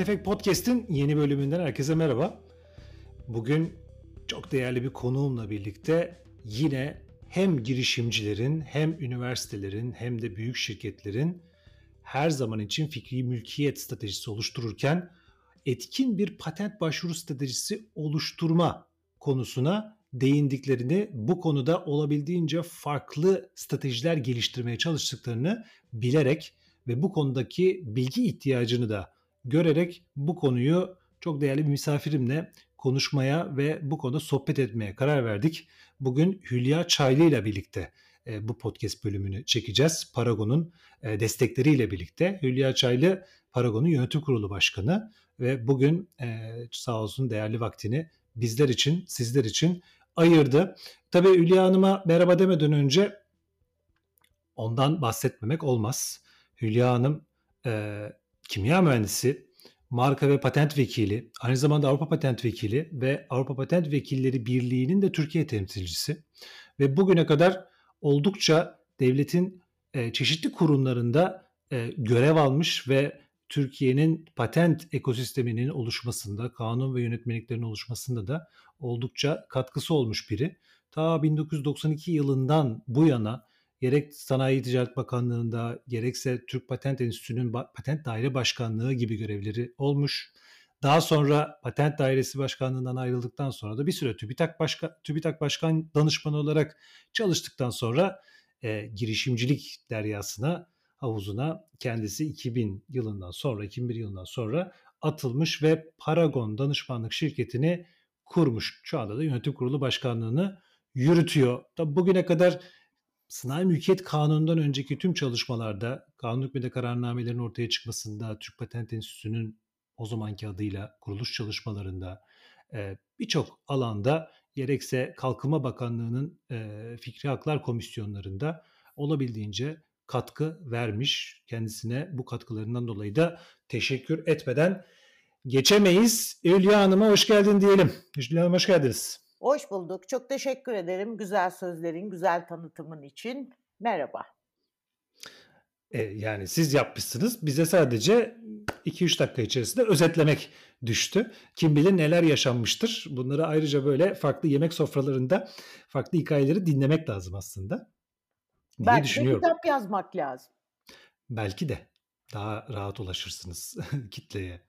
Efekt Podcast'in yeni bölümünden herkese merhaba. Bugün çok değerli bir konuğumla birlikte yine hem girişimcilerin hem üniversitelerin hem de büyük şirketlerin her zaman için fikri mülkiyet stratejisi oluştururken etkin bir patent başvuru stratejisi oluşturma konusuna değindiklerini, bu konuda olabildiğince farklı stratejiler geliştirmeye çalıştıklarını bilerek ve bu konudaki bilgi ihtiyacını da görerek bu konuyu çok değerli bir misafirimle konuşmaya ve bu konuda sohbet etmeye karar verdik. Bugün Hülya Çaylı ile birlikte e, bu podcast bölümünü çekeceğiz. Paragon'un e, destekleriyle birlikte. Hülya Çaylı Paragon'un yönetim kurulu başkanı ve bugün e, sağ olsun değerli vaktini bizler için, sizler için ayırdı. Tabii Hülya Hanım'a merhaba demeden önce ondan bahsetmemek olmaz. Hülya Hanım kimya mühendisi, marka ve patent vekili, aynı zamanda Avrupa Patent Vekili ve Avrupa Patent Vekilleri Birliği'nin de Türkiye temsilcisi. Ve bugüne kadar oldukça devletin e, çeşitli kurumlarında e, görev almış ve Türkiye'nin patent ekosisteminin oluşmasında, kanun ve yönetmeliklerin oluşmasında da oldukça katkısı olmuş biri. Ta 1992 yılından bu yana gerek Sanayi Ticaret Bakanlığı'nda gerekse Türk Patent Enstitüsü'nün Patent Daire Başkanlığı gibi görevleri olmuş. Daha sonra Patent Dairesi Başkanlığı'ndan ayrıldıktan sonra da bir süre TÜBİTAK, Başka, TÜBİTAK Başkan Danışmanı olarak çalıştıktan sonra e, girişimcilik deryasına, havuzuna kendisi 2000 yılından sonra, 2001 yılından sonra atılmış ve Paragon Danışmanlık Şirketi'ni kurmuş. Şu anda da yönetim kurulu başkanlığını yürütüyor. Tabi bugüne kadar Sanayi Mülkiyet Kanunu'ndan önceki tüm çalışmalarda, kanun hükmünde kararnamelerin ortaya çıkmasında, Türk Patent Enstitüsü'nün o zamanki adıyla kuruluş çalışmalarında e, birçok alanda gerekse Kalkınma Bakanlığı'nın e, Fikri Haklar Komisyonlarında olabildiğince katkı vermiş. Kendisine bu katkılarından dolayı da teşekkür etmeden geçemeyiz. Hülya Hanım'a hoş geldin diyelim. Hülya Hanım hoş geldiniz. Hoş bulduk. Çok teşekkür ederim güzel sözlerin, güzel tanıtımın için. Merhaba. E, yani siz yapmışsınız. Bize sadece 2-3 dakika içerisinde özetlemek düştü. Kim bilir neler yaşanmıştır. Bunları ayrıca böyle farklı yemek sofralarında farklı hikayeleri dinlemek lazım aslında. Diye Belki düşünüyorum. de kitap yazmak lazım. Belki de daha rahat ulaşırsınız kitleye.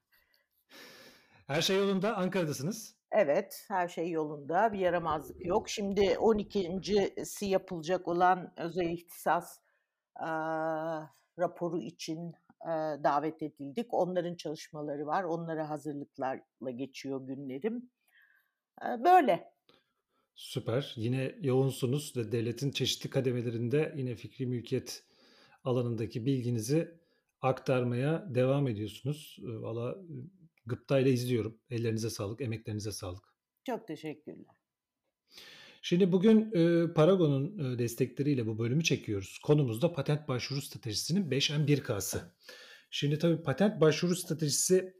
Her şey yolunda Ankara'dasınız. Evet, her şey yolunda. Bir yaramazlık yok. Şimdi 12.si yapılacak olan özel ihtisas e, raporu için e, davet edildik. Onların çalışmaları var. Onlara hazırlıklarla geçiyor günlerim. E, böyle. Süper. Yine yoğunsunuz ve devletin çeşitli kademelerinde yine fikri mülkiyet alanındaki bilginizi aktarmaya devam ediyorsunuz. Valla gıptayla izliyorum. Ellerinize sağlık, emeklerinize sağlık. Çok teşekkürler. Şimdi bugün e, Paragon'un e, destekleriyle bu bölümü çekiyoruz. Konumuz da patent başvuru stratejisinin 5M1K'sı. Şimdi tabii patent başvuru stratejisi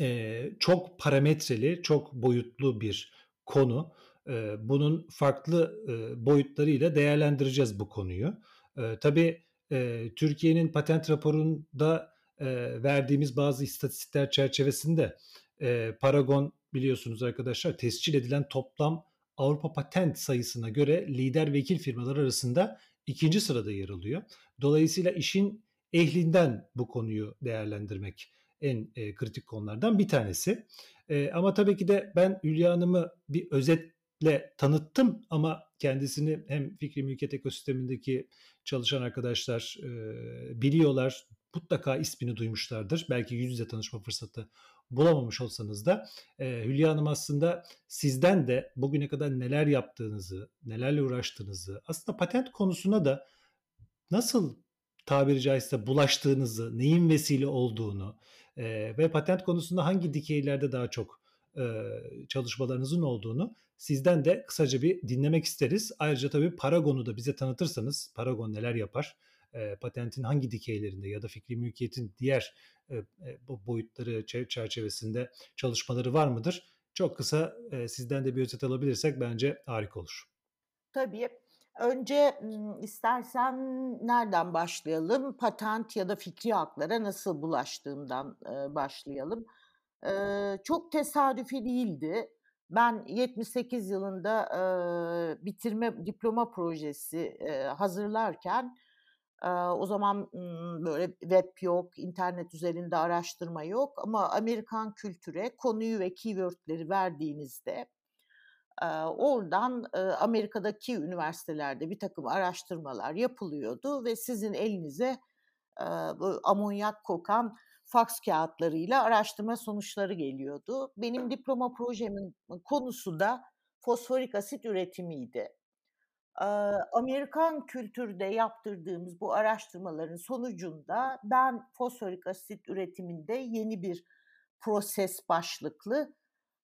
e, çok parametreli, çok boyutlu bir konu. E, bunun farklı e, boyutlarıyla değerlendireceğiz bu konuyu. E, tabii e, Türkiye'nin patent raporunda e, verdiğimiz bazı istatistikler çerçevesinde e, Paragon biliyorsunuz arkadaşlar tescil edilen toplam Avrupa patent sayısına göre lider vekil firmalar arasında ikinci sırada yer alıyor. Dolayısıyla işin ehlinden bu konuyu değerlendirmek en e, kritik konulardan bir tanesi. E, ama tabii ki de ben Hülya Hanım'ı bir özetle tanıttım ama kendisini hem fikri mülkiyet ekosistemindeki çalışan arkadaşlar e, biliyorlar, mutlaka ismini duymuşlardır. Belki yüz yüze tanışma fırsatı bulamamış olsanız da Hülya Hanım aslında sizden de bugüne kadar neler yaptığınızı, nelerle uğraştığınızı, aslında patent konusuna da nasıl tabiri caizse bulaştığınızı, neyin vesile olduğunu ve patent konusunda hangi dikeylerde daha çok çalışmalarınızın olduğunu sizden de kısaca bir dinlemek isteriz. Ayrıca tabii Paragon'u da bize tanıtırsanız, Paragon neler yapar, patentin hangi dikeylerinde ya da fikri mülkiyetin diğer boyutları çerçevesinde çalışmaları var mıdır? Çok kısa sizden de bir özet alabilirsek bence harika olur. Tabii. Önce, istersen nereden başlayalım? Patent ya da fikri haklara nasıl bulaştığımdan, eee, başlayalım. Çok tesadüfi değildi. Ben 78 yılında, bitirme diploma projesi, hazırlarken, o zaman, böyle web yok, internet üzerinde araştırma yok ama Amerikan kültüre konuyu ve keyword'leri verdiğinizde, oradan, Amerika'daki üniversitelerde birtakım araştırmalar yapılıyordu ve sizin elinize, amonyak kokan faks kağıtlarıyla araştırma sonuçları geliyordu. Benim diploma projemin konusu da fosforik asit üretimiydi. Amerikan kültürde yaptırdığımız bu araştırmaların sonucunda ben fosforik asit üretiminde yeni bir proses başlıklı,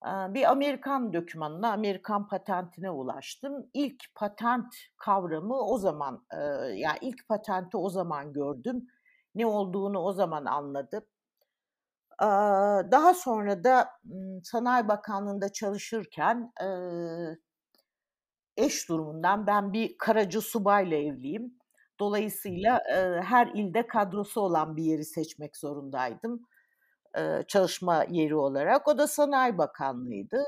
bir Amerikan dokümanına, Amerikan patentine ulaştım. İlk patent kavramı o zaman, yani ilk patenti o zaman gördüm. Ne olduğunu o zaman anladım. Daha sonra da, Sanayi Bakanlığı'nda çalışırken, eş durumundan ben bir Karaca subayla evliyim. Dolayısıyla, eee, her ilde kadrosu olan bir yeri seçmek zorundaydım, eee, çalışma yeri olarak. O da Sanayi Bakanlığı'ydı.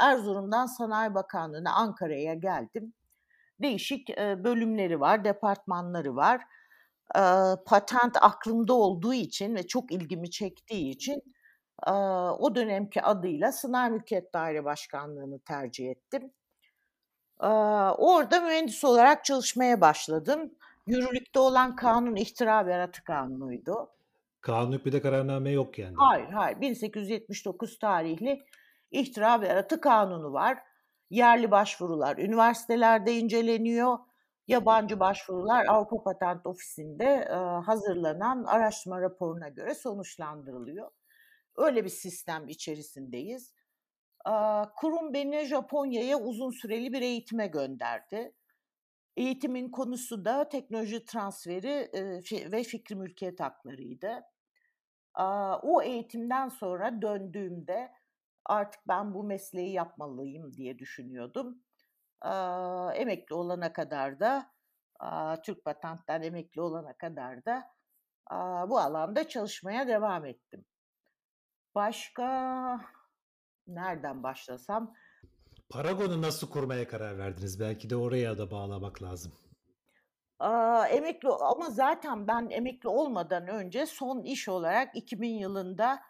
Erzurum'dan Sanayi Bakanlığı'na Ankara'ya geldim. Değişik, eee, bölümleri var, departmanları var. Eee, patent aklımda olduğu için ve çok ilgimi çektiği için, eee, o dönemki adıyla Sınai Mülkiyet Daire Başkanlığı'nı tercih ettim. Orada mühendis olarak çalışmaya başladım. Yürürlükte olan kanun İhtira Beratı Kanunu'ydu. Kanun hükmünde kararname yok yani. Hayır, hayır. 1879 tarihli İhtira Beratı Kanunu var. Yerli başvurular üniversitelerde inceleniyor. Yabancı başvurular Avrupa Patent Ofisi'nde, hazırlanan araştırma raporuna göre sonuçlandırılıyor. Öyle bir sistem içerisindeyiz. Kurum beni Japonya'ya uzun süreli bir eğitime gönderdi. Eğitimin konusu da teknoloji transferi, ve fikri mülkiyet haklarıydı. O eğitimden sonra döndüğümde artık ben bu mesleği yapmalıyım diye düşünüyordum. Emekli olana kadar da, Türk Patent'ten emekli olana kadar da, bu alanda çalışmaya devam ettim. Başka nereden başlasam? Paragon'u nasıl kurmaya karar verdiniz? Belki de oraya da bağlamak lazım. Aaa, emekli ama zaten ben emekli olmadan önce son iş olarak 2000 yılında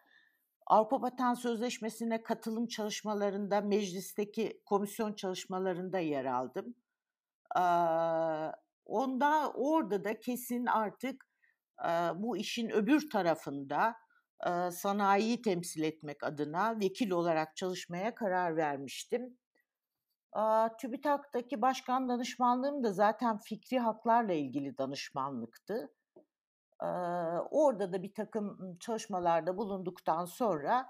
Avrupa Patent Sözleşmesi'ne katılım çalışmalarında, meclisteki komisyon çalışmalarında yer aldım. Aaa, onda orada da kesin artık, aaa, bu işin öbür tarafında, sanayiyi temsil etmek adına vekil olarak çalışmaya karar vermiştim. TÜBİTAK'taki başkan danışmanlığım da zaten fikri haklarla ilgili danışmanlıktı. Orada da birtakım, ımm, çalışmalarda bulunduktan sonra,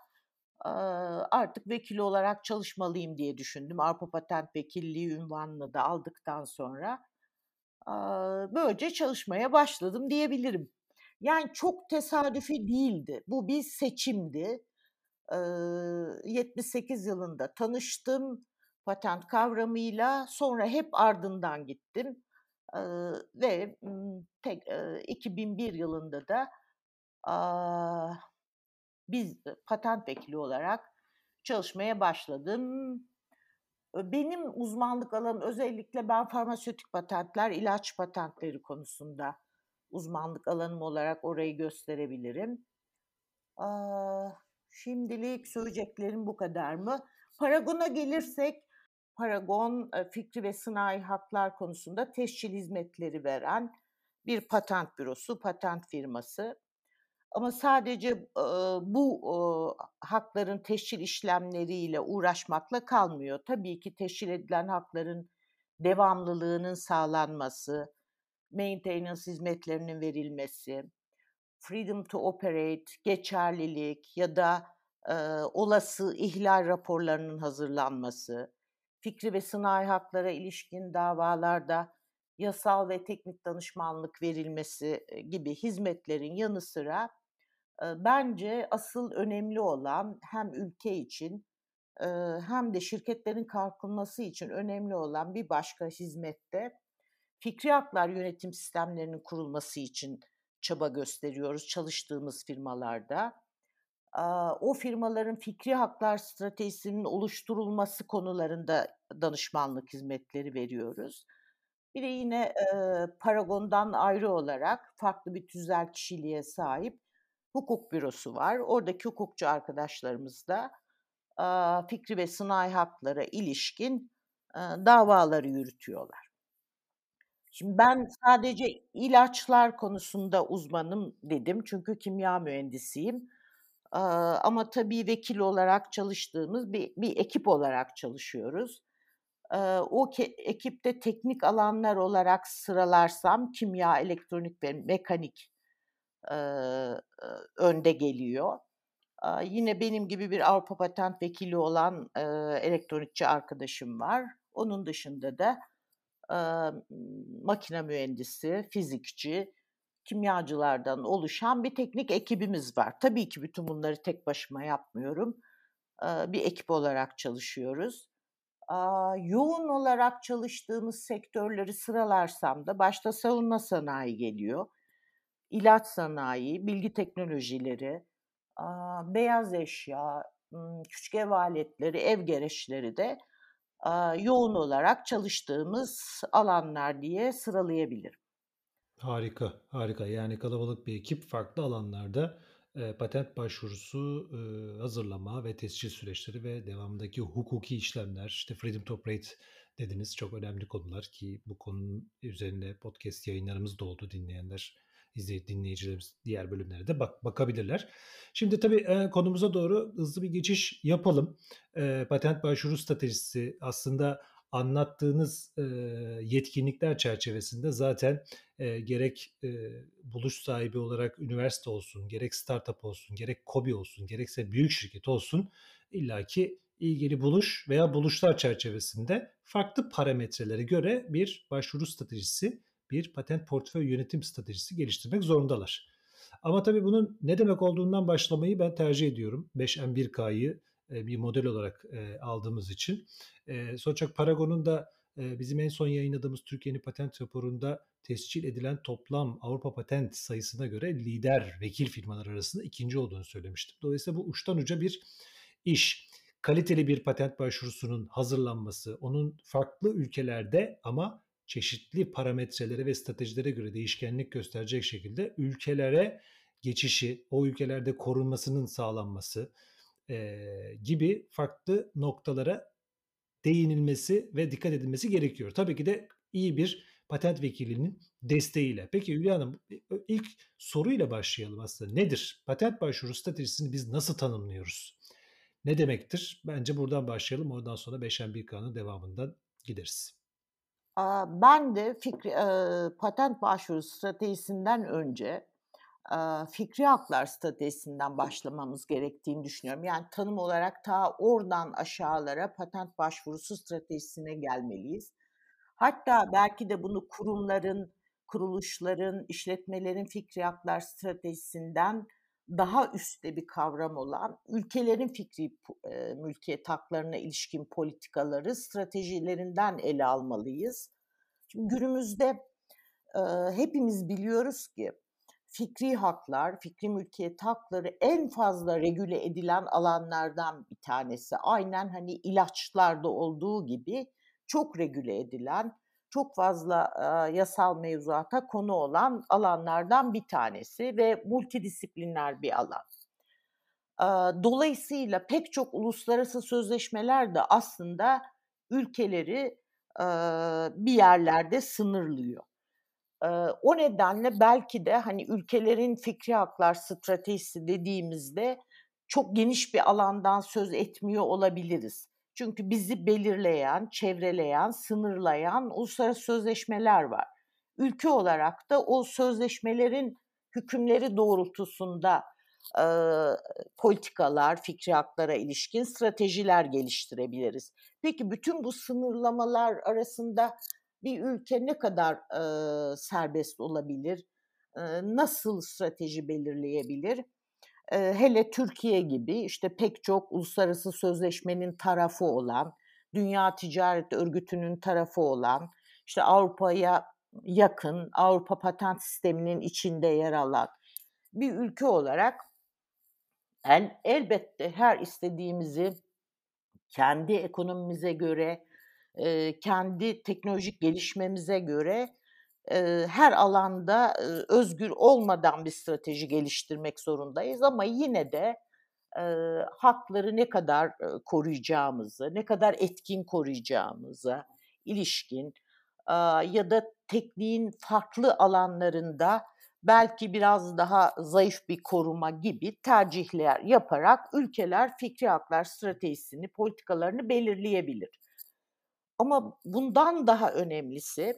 artık vekil olarak çalışmalıyım diye düşündüm. Avrupa Patent Vekilliği unvanını da aldıktan sonra, böylece çalışmaya başladım diyebilirim. Yani çok tesadüfi değildi. Bu bir seçimdi. Eee, 78 yılında tanıştım patent kavramıyla. Sonra hep ardından gittim, eee, ve, tek eee, 2001 yılında da, aaa, biz patent vekili olarak çalışmaya başladım. Benim uzmanlık alanım özellikle ben farmasötik patentler, ilaç patentleri konusunda uzmanlık alanım olarak orayı gösterebilirim. Aaa, şimdilik söyleyeceklerim bu kadar mı? Paragon'a gelirsek, Paragon, eee, fikri ve sınai haklar konusunda tescil hizmetleri veren bir patent bürosu, patent firması. Ama sadece, eee, bu, ooo, hakların tescil işlemleriyle uğraşmakla kalmıyor. Tabii ki tescil edilen hakların devamlılığının sağlanması, maintenance hizmetlerinin verilmesi, freedom to operate, geçerlilik ya da, eee, olası ihlal raporlarının hazırlanması, fikri ve sınai haklara ilişkin davalarda yasal ve teknik danışmanlık verilmesi, gibi hizmetlerin yanı sıra, eee, bence asıl önemli olan hem ülke için, eee, hem de şirketlerin kalkınması için önemli olan bir başka hizmet de fikri haklar yönetim sistemlerinin kurulması için çaba gösteriyoruz çalıştığımız firmalarda. O firmaların fikri haklar stratejisinin oluşturulması konularında danışmanlık hizmetleri veriyoruz. Bir de yine Paragon'dan ayrı olarak farklı bir tüzel kişiliğe sahip hukuk bürosu var. Oradaki hukukçu arkadaşlarımız da fikri ve sınai haklara ilişkin davaları yürütüyorlar. Şimdi ben sadece ilaçlar konusunda uzmanım dedim çünkü kimya mühendisiyim. Ee, ama tabii vekil olarak çalıştığımız bir, bir ekip olarak çalışıyoruz. Ee, o ke- ekipte teknik alanlar olarak sıralarsam kimya, elektronik ve mekanik e, önde geliyor. Ee, yine benim gibi bir Avrupa Patent Vekili olan e, elektronikçi arkadaşım var. Onun dışında da e, makine mühendisi, fizikçi, kimyacılardan oluşan bir teknik ekibimiz var. Tabii ki bütün bunları tek başıma yapmıyorum. E, bir ekip olarak çalışıyoruz. E, yoğun olarak çalıştığımız sektörleri sıralarsam da başta savunma sanayi geliyor. ilaç sanayi, bilgi teknolojileri, beyaz eşya, küçük ev aletleri, ev gereçleri de yoğun olarak çalıştığımız alanlar diye sıralayabilirim. Harika, harika. Yani kalabalık bir ekip farklı alanlarda e, patent başvurusu e, hazırlama ve tescil süreçleri ve devamındaki hukuki işlemler, işte freedom to operate dediniz çok önemli konular ki bu konunun üzerine podcast yayınlarımız da oldu dinleyenler izleyip dinleyicilerimiz diğer bölümlere de bak bakabilirler. Şimdi tabii e, konumuza doğru hızlı bir geçiş yapalım. E, patent başvuru stratejisi aslında anlattığınız e, yetkinlikler çerçevesinde zaten e, gerek e, buluş sahibi olarak üniversite olsun, gerek startup olsun, gerek kobi olsun, gerekse büyük şirket olsun illaki ilgili buluş veya buluşlar çerçevesinde farklı parametrelere göre bir başvuru stratejisi bir patent portföy yönetim stratejisi geliştirmek zorundalar. Ama tabii bunun ne demek olduğundan başlamayı ben tercih ediyorum. 5M1K'yı e, bir model olarak e, aldığımız için. E, sonuç olarak Paragon'un da bizim en son yayınladığımız Türkiye'nin patent raporunda tescil edilen toplam Avrupa patent sayısına göre lider vekil firmalar arasında ikinci olduğunu söylemiştim. Dolayısıyla bu uçtan uca bir iş. Kaliteli bir patent başvurusunun hazırlanması, onun farklı ülkelerde ama çeşitli parametrelere ve stratejilere göre değişkenlik gösterecek şekilde ülkelere geçişi, o ülkelerde korunmasının sağlanması e, gibi farklı noktalara değinilmesi ve dikkat edilmesi gerekiyor. Tabii ki de iyi bir patent vekilinin desteğiyle. Peki Hülya Hanım ilk soruyla başlayalım aslında. Nedir? Patent başvuru stratejisini biz nasıl tanımlıyoruz? Ne demektir? Bence buradan başlayalım. Oradan sonra 5M1K'nın devamından gideriz. Ben de fikri, patent başvuru stratejisinden önce fikri haklar stratejisinden başlamamız gerektiğini düşünüyorum. Yani tanım olarak ta oradan aşağılara patent başvurusu stratejisine gelmeliyiz. Hatta belki de bunu kurumların, kuruluşların, işletmelerin fikri haklar stratejisinden daha üstte bir kavram olan ülkelerin fikri e, mülkiyet haklarına ilişkin politikaları stratejilerinden ele almalıyız. Şimdi günümüzde e, hepimiz biliyoruz ki fikri haklar, fikri mülkiyet hakları en fazla regüle edilen alanlardan bir tanesi. Aynen hani ilaçlarda olduğu gibi çok regüle edilen, çok fazla yasal mevzuata konu olan alanlardan bir tanesi ve multidisipliner bir alan. Dolayısıyla pek çok uluslararası sözleşmeler de aslında ülkeleri bir yerlerde sınırlıyor. O nedenle belki de hani ülkelerin fikri haklar stratejisi dediğimizde çok geniş bir alandan söz etmiyor olabiliriz. Çünkü bizi belirleyen, çevreleyen, sınırlayan uluslararası sözleşmeler var. Ülke olarak da o sözleşmelerin hükümleri doğrultusunda e, politikalar, fikri haklara ilişkin stratejiler geliştirebiliriz. Peki bütün bu sınırlamalar arasında bir ülke ne kadar e, serbest olabilir? E, nasıl strateji belirleyebilir? Hele Türkiye gibi işte pek çok uluslararası sözleşmenin tarafı olan, Dünya Ticaret Örgütü'nün tarafı olan, işte Avrupa'ya yakın, Avrupa patent sisteminin içinde yer alan bir ülke olarak el, elbette her istediğimizi kendi ekonomimize göre, kendi teknolojik gelişmemize göre her alanda özgür olmadan bir strateji geliştirmek zorundayız ama yine de hakları ne kadar koruyacağımızı, ne kadar etkin koruyacağımıza ilişkin ya da tekniğin farklı alanlarında belki biraz daha zayıf bir koruma gibi tercihler yaparak ülkeler fikri haklar stratejisini, politikalarını belirleyebilir. Ama bundan daha önemlisi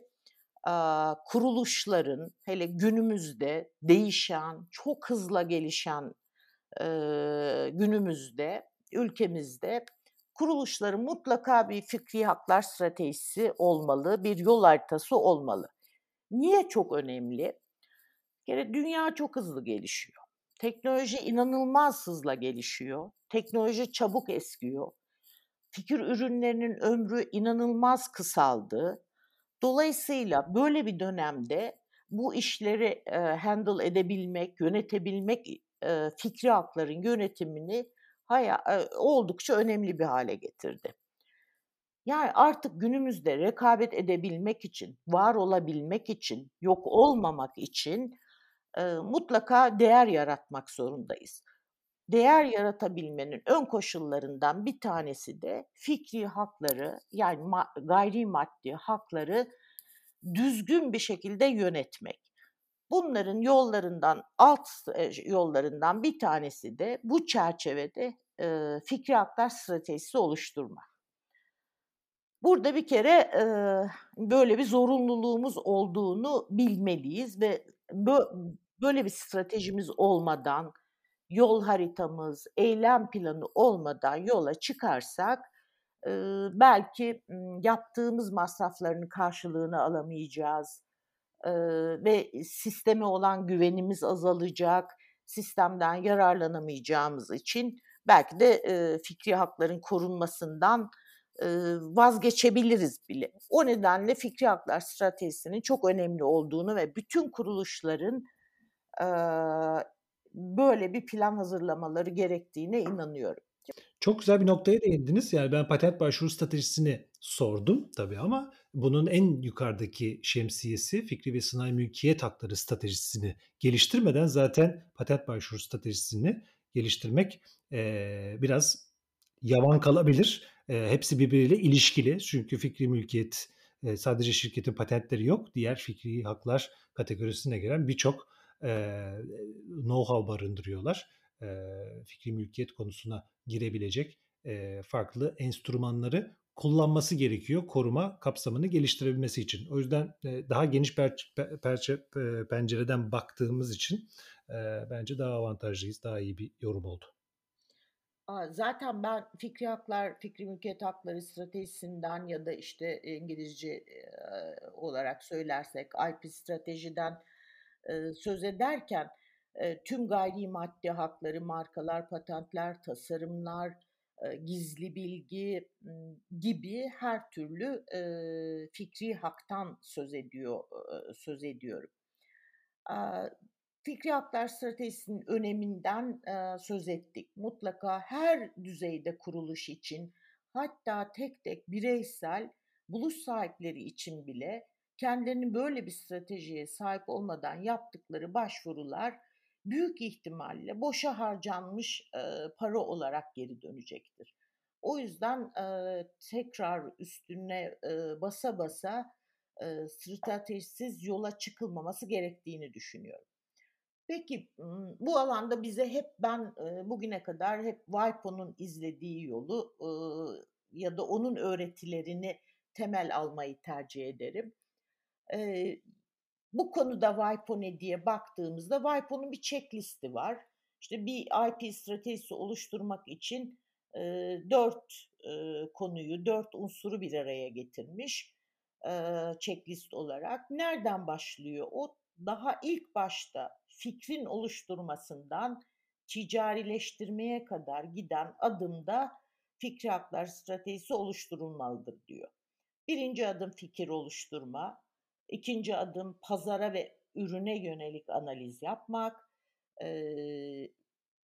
kuruluşların hele günümüzde değişen, çok hızla gelişen günümüzde, ülkemizde kuruluşların mutlaka bir fikri haklar stratejisi olmalı, bir yol haritası olmalı. Niye çok önemli? kere dünya çok hızlı gelişiyor. Teknoloji inanılmaz hızla gelişiyor. Teknoloji çabuk eskiyor. Fikir ürünlerinin ömrü inanılmaz kısaldı. Dolayısıyla böyle bir dönemde bu işleri e, handle edebilmek, yönetebilmek, e, fikri hakların yönetimini haya, e, oldukça önemli bir hale getirdi. Yani artık günümüzde rekabet edebilmek için, var olabilmek için, yok olmamak için e, mutlaka değer yaratmak zorundayız. Değer yaratabilmenin ön koşullarından bir tanesi de fikri hakları yani ma- gayri maddi hakları düzgün bir şekilde yönetmek. Bunların yollarından alt yollarından bir tanesi de bu çerçevede e, fikri haklar stratejisi oluşturma. Burada bir kere e, böyle bir zorunluluğumuz olduğunu bilmeliyiz ve böyle bir stratejimiz olmadan, yol haritamız, eylem planı olmadan yola çıkarsak belki yaptığımız masrafların karşılığını alamayacağız ve sisteme olan güvenimiz azalacak, sistemden yararlanamayacağımız için belki de fikri hakların korunmasından vazgeçebiliriz bile. O nedenle fikri haklar stratejisinin çok önemli olduğunu ve bütün kuruluşların böyle bir plan hazırlamaları gerektiğine inanıyorum. Çok güzel bir noktaya değindiniz. Yani ben patent başvuru stratejisini sordum tabii ama bunun en yukarıdaki şemsiyesi fikri ve sanayi mülkiyet hakları stratejisini geliştirmeden zaten patent başvuru stratejisini geliştirmek e, biraz yavan kalabilir. E, hepsi birbiriyle ilişkili. Çünkü fikri mülkiyet e, sadece şirketin patentleri yok. Diğer fikri haklar kategorisine giren birçok know-how barındırıyorlar. Fikri mülkiyet konusuna girebilecek farklı enstrümanları kullanması gerekiyor koruma kapsamını geliştirebilmesi için. O yüzden daha geniş per, per, per, pencereden baktığımız için bence daha avantajlıyız, daha iyi bir yorum oldu. Zaten ben fikri haklar, fikri mülkiyet hakları stratejisinden ya da işte İngilizce olarak söylersek IP stratejiden söz ederken tüm gayri maddi hakları, markalar, patentler, tasarımlar, gizli bilgi gibi her türlü fikri haktan söz ediyor söz ediyorum. Fikri haklar stratejisinin öneminden söz ettik. Mutlaka her düzeyde kuruluş için hatta tek tek bireysel buluş sahipleri için bile kendilerinin böyle bir stratejiye sahip olmadan yaptıkları başvurular büyük ihtimalle boşa harcanmış e, para olarak geri dönecektir. O yüzden e, tekrar üstüne e, basa basa e, stratejisiz yola çıkılmaması gerektiğini düşünüyorum. Peki bu alanda bize hep ben bugüne kadar hep WIPO'nun izlediği yolu ya da onun öğretilerini temel almayı tercih ederim. E, bu konuda WIPO ne diye baktığımızda WIPO'nun bir checklisti var. İşte bir IP stratejisi oluşturmak için e, dört e, konuyu, dört unsuru bir araya getirmiş e, checklist olarak. Nereden başlıyor? O daha ilk başta fikrin oluşturmasından ticarileştirmeye kadar giden adımda fikri haklar stratejisi oluşturulmalıdır diyor. Birinci adım fikir oluşturma, 2'nci adım pazara ve ürüne yönelik analiz yapmak. Eee,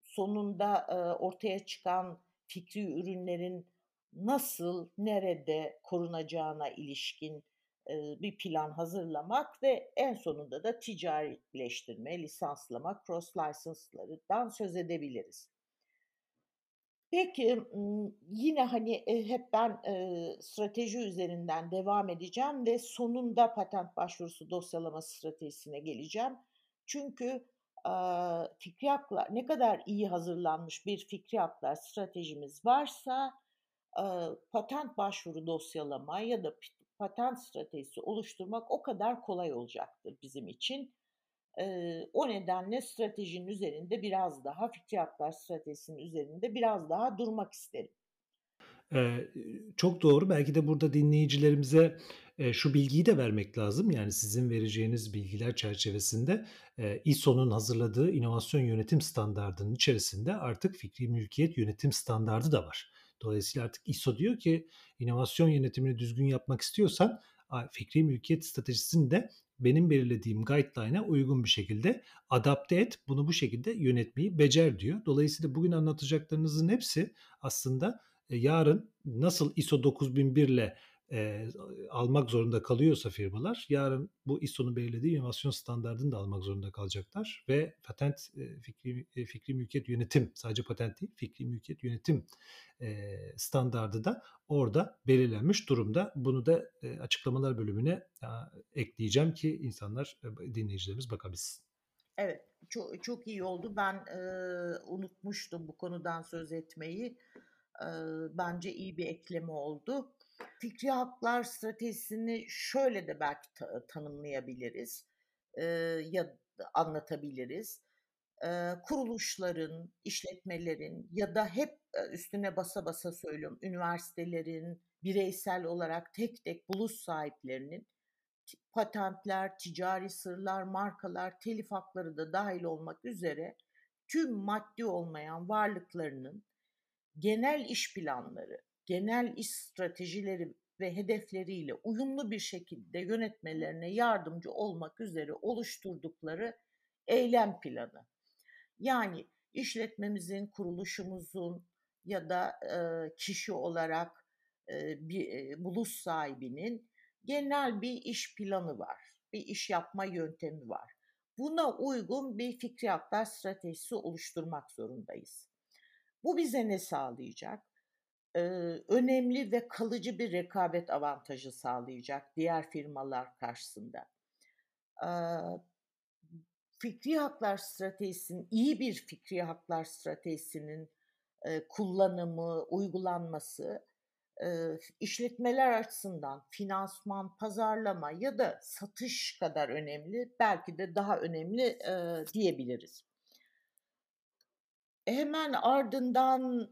sonunda, eee, ortaya çıkan fikri ürünlerin nasıl, nerede korunacağına ilişkin, eee, bir plan hazırlamak ve en sonunda da ticarileştirme, lisanslama, cross license'lardan söz edebiliriz. Peki, yine, hani, eee, hep ben, strateji üzerinden devam edeceğim ve sonunda patent başvurusu dosyalama stratejisine geleceğim. Çünkü, fikri haklar ne kadar iyi hazırlanmış bir fikri haklar stratejimiz varsa, patent başvuru dosyalama ya da patent stratejisi oluşturmak o kadar kolay olacaktır bizim için. O nedenle stratejinin üzerinde biraz daha, fikri haklar stratejisinin üzerinde biraz daha durmak isterim. Eee, çok doğru. Belki de burada dinleyicilerimize, eee, şu bilgiyi de vermek lazım. Yani sizin vereceğiniz bilgiler çerçevesinde, eee, ISO'nun hazırladığı inovasyon yönetim standardının içerisinde artık fikri mülkiyet yönetim standardı da var. Dolayısıyla artık ISO diyor ki inovasyon yönetimini düzgün yapmak istiyorsan fikri mülkiyet stratejisini de benim belirlediğim guideline'a uygun bir şekilde adapte et. Bunu bu şekilde yönetmeyi becer diyor. Dolayısıyla bugün anlatacaklarınızın hepsi aslında e, yarın nasıl ISO 9001'le eee, almak zorunda kalıyorsa firmalar, yarın bu ISO'nun belirlediği inovasyon standardını da almak zorunda kalacaklar ve patent, eee, fikri eee, fikri mülkiyet yönetim, sadece patent değil, fikri mülkiyet yönetim, eee, standardı da orada belirlenmiş durumda. Bunu da, eee, açıklamalar bölümüne, aaa, ekleyeceğim ki insanlar, eee, dinleyicilerimiz bakabilsin. Evet, çok çok iyi oldu. Ben, eee, unutmuştum bu konudan söz etmeyi. Eee, bence iyi bir ekleme oldu. Fikri haklar stratejisini şöyle de belki ta tanımlayabiliriz, eee, ya anlatabiliriz. Eee, kuruluşların, işletmelerin ya da hep, üstüne basa basa söylüyorum, üniversitelerin, bireysel olarak tek tek buluş sahiplerinin patentler, ticari sırlar, markalar, telif hakları da dâhil olmak üzere tüm maddi olmayan varlıklarının genel iş planları, genel iş stratejileri ve hedefleriyle uyumlu bir şekilde yönetmelerine yardımcı olmak üzere oluşturdukları eylem planı. Yani işletmemizin, kuruluşumuzun ya da, eee, kişi olarak, eee, bir, eee, buluş sahibinin genel bir iş planı var. Bir iş yapma yöntemi var. Buna uygun bir fikri haklar stratejisi oluşturmak zorundayız. Bu bize ne sağlayacak? Önemli ve kalıcı bir rekabet avantajı sağlayacak diğer firmalar karşısında. Fikri haklar stratejisinin, iyi bir fikri haklar stratejisinin, kullanımı, uygulanması, işletmeler açısından finansman, pazarlama ya da satış kadar önemli, belki de daha önemli, diyebiliriz. Hemen ardından,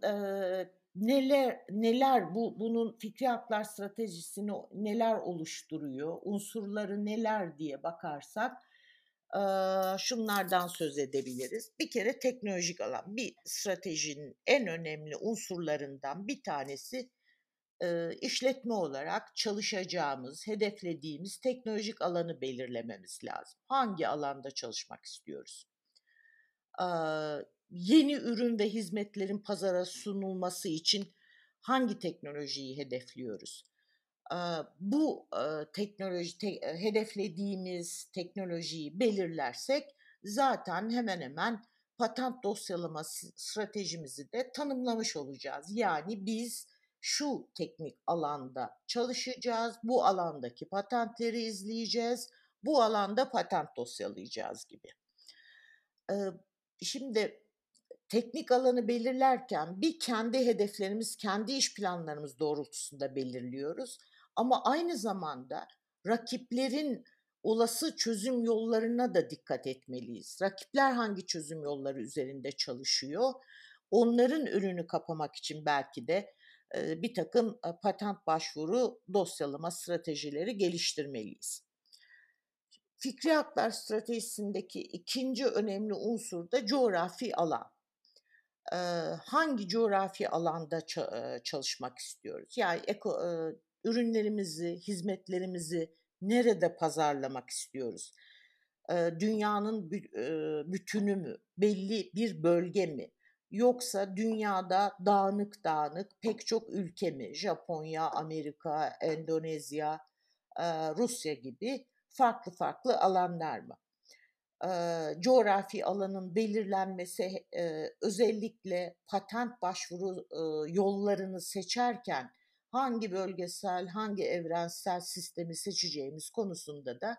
neler neler bu bunun fikri haklar stratejisini neler oluşturuyor, unsurları neler diye bakarsak, aaa, şunlardan söz edebiliriz. Bir kere teknolojik alan. Bir stratejinin en önemli unsurlarından bir tanesi, eee, işletme olarak çalışacağımız, hedeflediğimiz teknolojik alanı belirlememiz lazım. Hangi alanda çalışmak istiyoruz? Yeni ürün ve hizmetlerin pazara sunulması için hangi teknolojiyi hedefliyoruz? Bu, teknoloji te hedeflediğimiz teknolojiyi belirlersek zaten hemen hemen patent dosyalama stratejimizi de tanımlamış olacağız. Yani biz şu teknik alanda çalışacağız, bu alandaki patentleri izleyeceğiz, bu alanda patent dosyalayacağız gibi. Şimdi teknik alanı belirlerken bir kendi hedeflerimiz, kendi iş planlarımız doğrultusunda belirliyoruz ama aynı zamanda rakiplerin olası çözüm yollarına da dikkat etmeliyiz. Rakipler hangi çözüm yolları üzerinde çalışıyor? Onların önünü kapamak için belki de, eee, birtakım, eee, patent başvuru dosyalama stratejileri geliştirmeliyiz. Fikri haklar stratejisindeki 2'nci önemli unsur da coğrafi alan. Hangi coğrafi alanda çalışmak istiyoruz? Yani eko ürünlerimizi, hizmetlerimizi Nerede pazarlamak istiyoruz? Dünyanın bütünü mü? Belli bir bölge mi? Yoksa dünyada dağınık dağınık pek çok ülke mi? Japonya, Amerika, Endonezya, Rusya gibi farklı farklı alanlar mı? Eee, coğrafi alanın belirlenmesi, eee, özellikle patent başvuru, ııı, yollarını seçerken hangi bölgesel, hangi evrensel sistemi seçeceğimiz konusunda da,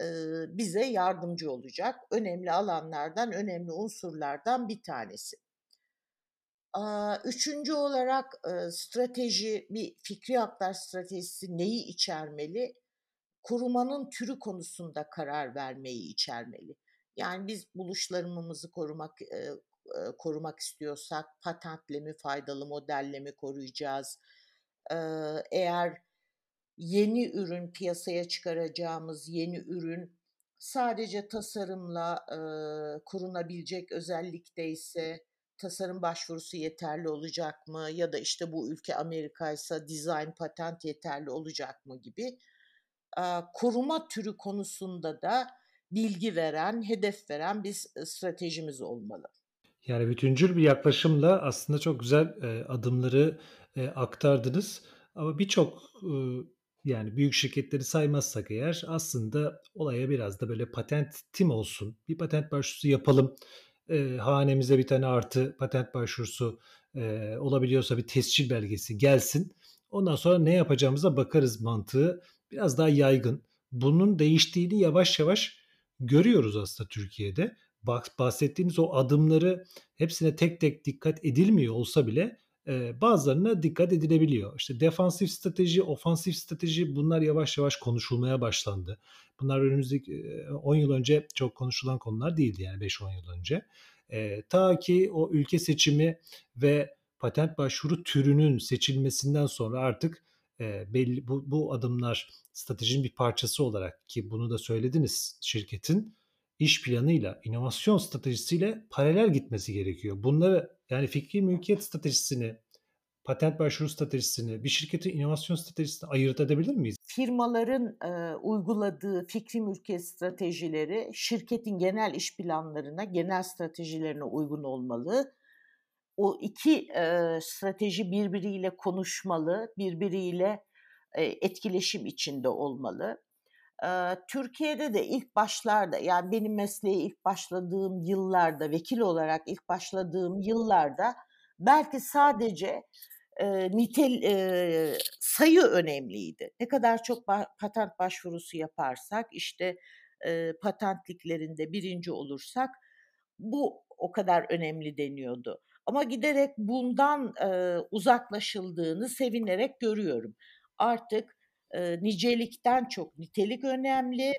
eee, bize yardımcı olacak önemli alanlardan, önemli unsurlardan bir tanesi. Aaa, 3'üncü olarak, strateji, bir fikri haklar stratejisi neyi içermeli? Korumanın türü konusunda karar vermeyi içermeli. Yani biz buluşlarımızı korumak, eee, korumak istiyorsak patentle mi, faydalı modelle mi koruyacağız? Eee, eğer yeni ürün, piyasaya çıkaracağımız yeni ürün sadece tasarımla, eee, korunabilecek özellikteyse tasarım başvurusu yeterli olacak mı? Ya da, işte, bu ülke Amerika'ysa dizayn, patent yeterli olacak mı gibi, koruma türü konusunda da bilgi veren, hedef veren bir s stratejimiz olmalı. Yani bütüncül bir yaklaşımla aslında çok güzel, eee, adımları, eee, aktardınız ama birçok, yani büyük şirketleri saymazsak eğer aslında olaya biraz da böyle patentim olsun, bir patent başvurusu yapalım, eee, hanemize bir tane artı patent başvurusu, eee, olabiliyorsa bir tescil belgesi gelsin. Ondan sonra ne yapacağımıza bakarız mantığı biraz daha yaygın. Bunun değiştiğini yavaş yavaş görüyoruz aslında Türkiye'de. Bak bahsettiğiniz o adımları hepsine tek tek dikkat edilmiyor olsa bile, eee, bazılarına dikkat edilebiliyor. İşte defansif strateji, ofansif strateji bunlar yavaş yavaş konuşulmaya başlandı. Bunlar önümüzdeki, eee, 10 yıl önce çok konuşulan konular değildi yani 5-10 yıl önce. Eee, ta ki o ülke seçimi ve patent başvuru türünün seçilmesinden sonra artık, eee, belli bu bu adımlar stratejinin bir parçası olarak ki bunu da söylediniz şirketin iş planıyla, inovasyon stratejisiyle paralel gitmesi gerekiyor. Bunları yani fikri mülkiyet stratejisini, patent başvuru stratejisini, bir şirketin inovasyon stratejisini ayırt edebilir miyiz? Firmaların, eee, uyguladığı fikri mülkiyet stratejileri şirketin genel iş planlarına, genel stratejilerine uygun olmalı. O 2 eee, strateji birbiriyle konuşmalı, birbiriyle, eee, etkileşim içinde olmalı. Eee, Türkiye'de de ilk başlarda, yani benim mesleğe ilk başladığım yıllarda, vekil olarak ilk başladığım yıllarda belki sadece, eee, nitel eee, sayı önemliydi. Ne kadar çok ba patent başvurusu yaparsak, işte, eee, patent liglerinde 1'inci olursak bu o kadar önemli deniyordu. Ama giderek bundan, eee, uzaklaşıldığını sevinerek görüyorum. Artık, eee, nicelikten çok nitelik önemli.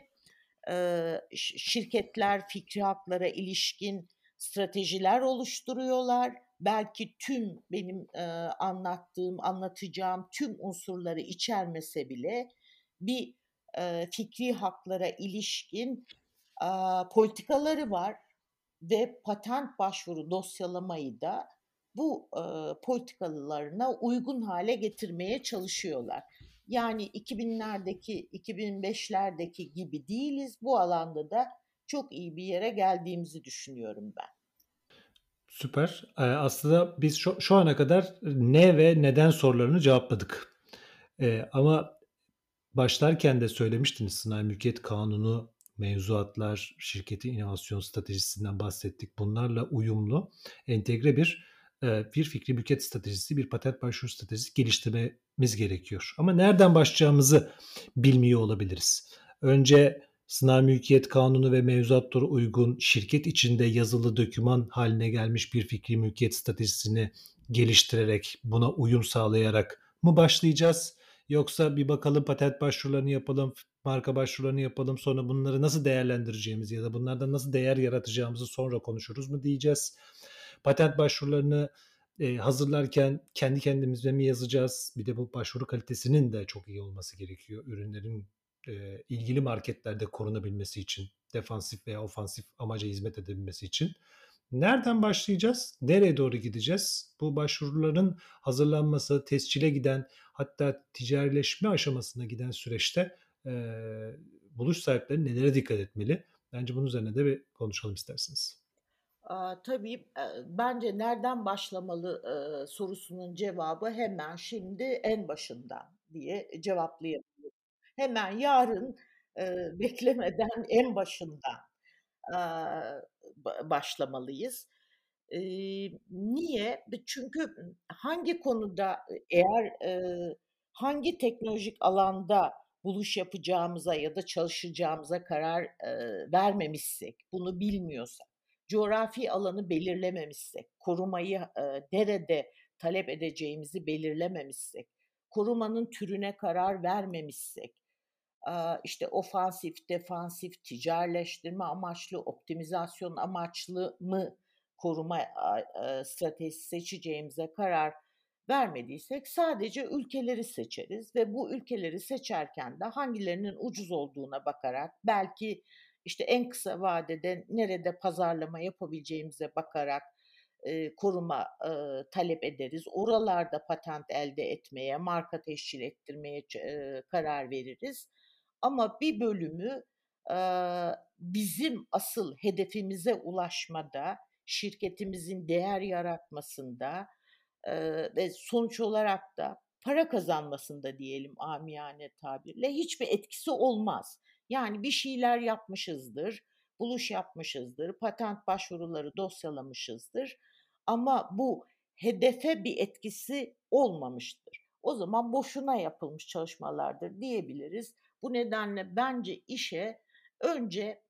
Ş şirketler fikri haklara ilişkin stratejiler oluşturuyorlar. Belki tüm benim, eee, anlattığım, anlatacağım tüm unsurları içermese bile bir, eee, fikri haklara ilişkin, aaa, politikaları var ve patent başvuru dosyalamayı da bu, eee, politikalarına uygun hale getirmeye çalışıyorlar. Yani 2000'lerdeki, 2005'lerdeki gibi değiliz. Bu alanda da çok iyi bir yere geldiğimizi düşünüyorum ben. Süper. Aslında biz şu şu ana kadar ne ve neden sorularını cevapladık. Eee, ama başlarken de söylemiştiniz Sanayi Mülkiyet Kanunu, mevzuatlar, şirketin inovasyon stratejisinden bahsettik. Bunlarla uyumlu, entegre bir, eee, bir fikri mülkiyet stratejisi, bir patent başvuru stratejisi geliştirmemiz gerekiyor. Ama nereden başlayacağımızı bilmiyor olabiliriz. Önce Sanayi Mülkiyet Kanunu ve mevzuatlara uygun şirket içinde yazılı doküman haline gelmiş bir fikri mülkiyet stratejisini geliştirerek, buna uyum sağlayarak mı başlayacağız? Yoksa bir bakalım patent başvurularını yapalım, marka başvurularını yapalım, sonra bunları nasıl değerlendireceğimizi ya da bunlardan nasıl değer yaratacağımızı sonra konuşuruz mu diyeceğiz. Patent başvurularını eee, hazırlarken kendi kendimize mi yazacağız? Bir de bu başvuru kalitesinin de çok iyi olması gerekiyor. Ürünlerin eee, ilgili marketlerde korunabilmesi için, defansif veya ofansif amaca hizmet edebilmesi için. Nereden başlayacağız? Nereye doğru gideceğiz? Bu başvuruların hazırlanması, tescile giden hatta ticarileşme aşamasına giden süreçte eee, buluş sahipleri nelere dikkat etmeli? Bence bunun üzerine de bir konuşalım isterseniz. Tabii, bence nereden başlamalı, sorusunun cevabı hemen şimdi en başından diye cevaplayabilirim. Hemen yarın, beklemeden en başından, başlamalıyız. Niye? Çünkü, hangi konuda, eğer, hangi teknolojik alanda buluş yapacağımıza ya da çalışacağımıza karar, eee, vermemişsek, bunu bilmiyorsak, coğrafi alanı belirlememişsek, korumayı, eee, nerede talep edeceğimizi belirlememişsek, korumanın türüne karar vermemişsek, aaa, işte, ofansif, defansif, ticarileştirme amaçlı, optimizasyon amaçlı mı koruma, eee, stratejisi seçeceğimize karar vermediysek sadece ülkeleri seçeriz ve bu ülkeleri seçerken de hangilerinin ucuz olduğuna bakarak, belki, işte, en kısa vadede nerede pazarlama yapabileceğimize bakarak, eee, koruma, eee, talep ederiz. Oralarda patent elde etmeye, marka teşkil ettirmeye eee, karar veririz. Ama bir bölümü, aaa, bizim asıl hedefimize ulaşmada, şirketimizin değer yaratmasında, ve sonuç olarak da para kazanmasında diyelim amiyane tabirle, hiçbir etkisi olmaz. Yani bir şeyler yapmışızdır, buluş yapmışızdır, patent başvuruları dosyalamışızdır ama bu hedefe bir etkisi olmamıştır. O zaman boşuna yapılmış çalışmalardır diyebiliriz. Bu nedenle bence işe önce,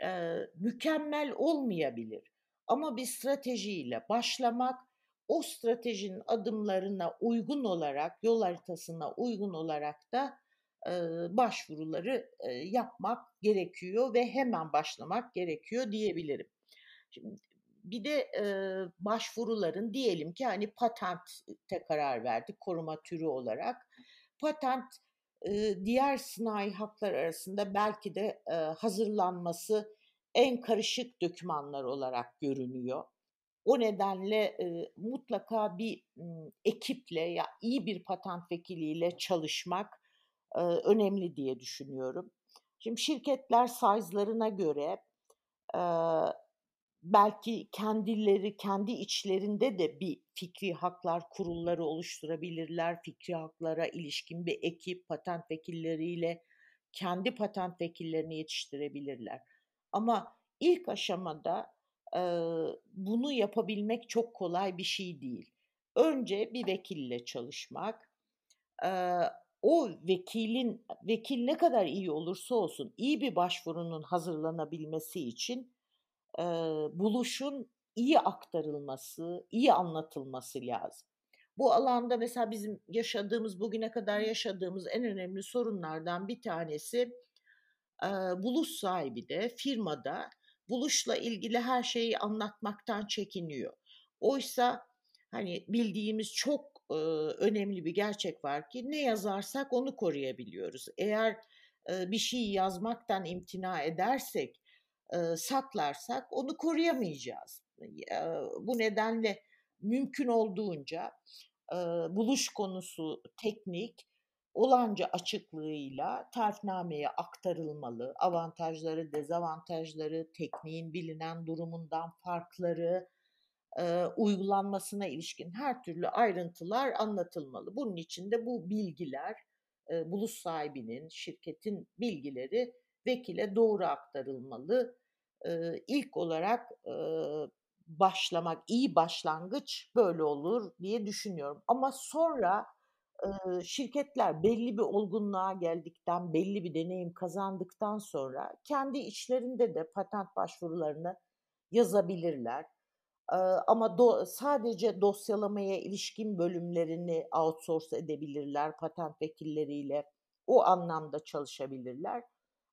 eee, mükemmel olmayabilir ama bir stratejiyle başlamak, o stratejinin adımlarına uygun olarak, yol haritasına uygun olarak da, eee, başvuruları, eee, yapmak gerekiyor ve hemen başlamak gerekiyor diyebilirim. Şimdi bir de, eee, başvuruların diyelim ki, hani, patente karar verdik koruma türü olarak. Patent, eee, diğer sınai haklar arasında belki de, eee, hazırlanması en karışık dokümanlar olarak görünüyor. O nedenle, eee, mutlaka bir, ımm, ekiple, ya, iyi bir patent vekiliyle çalışmak, eee, önemli diye düşünüyorum. Şimdi şirketler size'larına göre, eee, belki kendileri, kendi içlerinde de bir fikri haklar kurulları oluşturabilirler. Fikri haklara ilişkin bir ekip, patent vekilleriyle kendi patent vekillerini yetiştirebilirler. Ama ilk aşamada, bunu yapabilmek çok kolay bir şey değil. Önce bir vekille çalışmak, o vekilin vekil ne kadar iyi olursa olsun, iyi bir başvurunun hazırlanabilmesi için, eee, buluşun iyi aktarılması, iyi anlatılması lazım. Bu alanda mesela bizim yaşadığımız, bugüne kadar yaşadığımız en önemli sorunlardan bir tanesi, buluş sahibi de, firma da buluşla ilgili her şeyi anlatmaktan çekiniyor. Oysa, hani, bildiğimiz çok, ııı, önemli bir gerçek var ki ne yazarsak onu koruyabiliyoruz. Eğer, eee, bir şeyi yazmaktan imtina edersek, eee, saklarsak onu koruyamayacağız. Eee, bu nedenle mümkün olduğunca, eee, buluş konusu teknik, olanca açıklığıyla tarifnameye aktarılmalı. Avantajları, dezavantajları, tekniğin bilinen durumundan farkları, eee, uygulanmasına ilişkin her türlü ayrıntılar anlatılmalı. Bunun için de bu bilgiler, eee, buluş sahibinin, şirketin bilgileri vekile doğru aktarılmalı. Eee, ilk olarak, eee, başlamak, iyi başlangıç böyle olur diye düşünüyorum. Ama sonra, şirketler belli bir olgunluğa geldikten, belli bir deneyim kazandıktan sonra kendi içlerinde de patent başvurularını yazabilirler. Ama do sadece dosyalamaya ilişkin bölümlerini outsource edebilirler patent vekilleriyle. O anlamda çalışabilirler.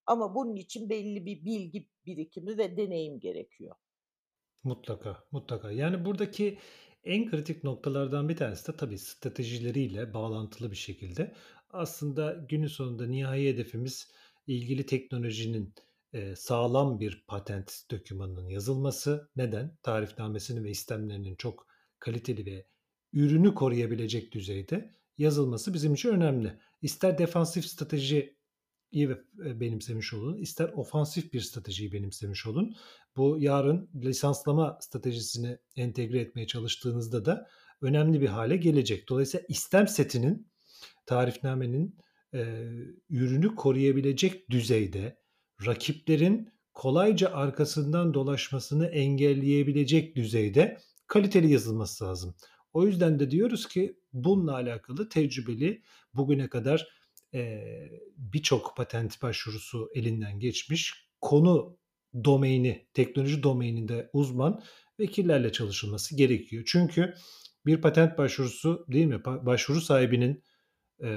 Ama bunun için belli bir bilgi birikimi ve deneyim gerekiyor. Mutlaka, mutlaka. Yani, buradaki en kritik noktalardan bir tanesi de tabii stratejileriyle bağlantılı bir şekilde aslında günün sonunda nihai hedefimiz ilgili teknolojinin, eee, sağlam bir patent dokümanının yazılması. Neden? Tarifnamesinin ve istemlerinin çok kaliteli ve ürünü koruyabilecek düzeyde yazılması bizim için önemli. İster defansif strateji iyi e, benimsemiş olun, ister ofansif bir stratejiyi benimsemiş olun. Bu yarın lisanslama stratejisini entegre etmeye çalıştığınızda da önemli bir hale gelecek. Dolayısıyla istem setinin tarifnamenin e, ürünü koruyabilecek düzeyde rakiplerin kolayca arkasından dolaşmasını engelleyebilecek düzeyde kaliteli yazılması lazım. O yüzden de diyoruz ki bununla alakalı tecrübeli bugüne kadar e, birçok patent başvurusu elinden geçmiş konu domaini, teknoloji domaininde uzman vekillerle çalışılması gerekiyor. Çünkü bir patent başvurusu değil mi? Başvuru sahibinin e,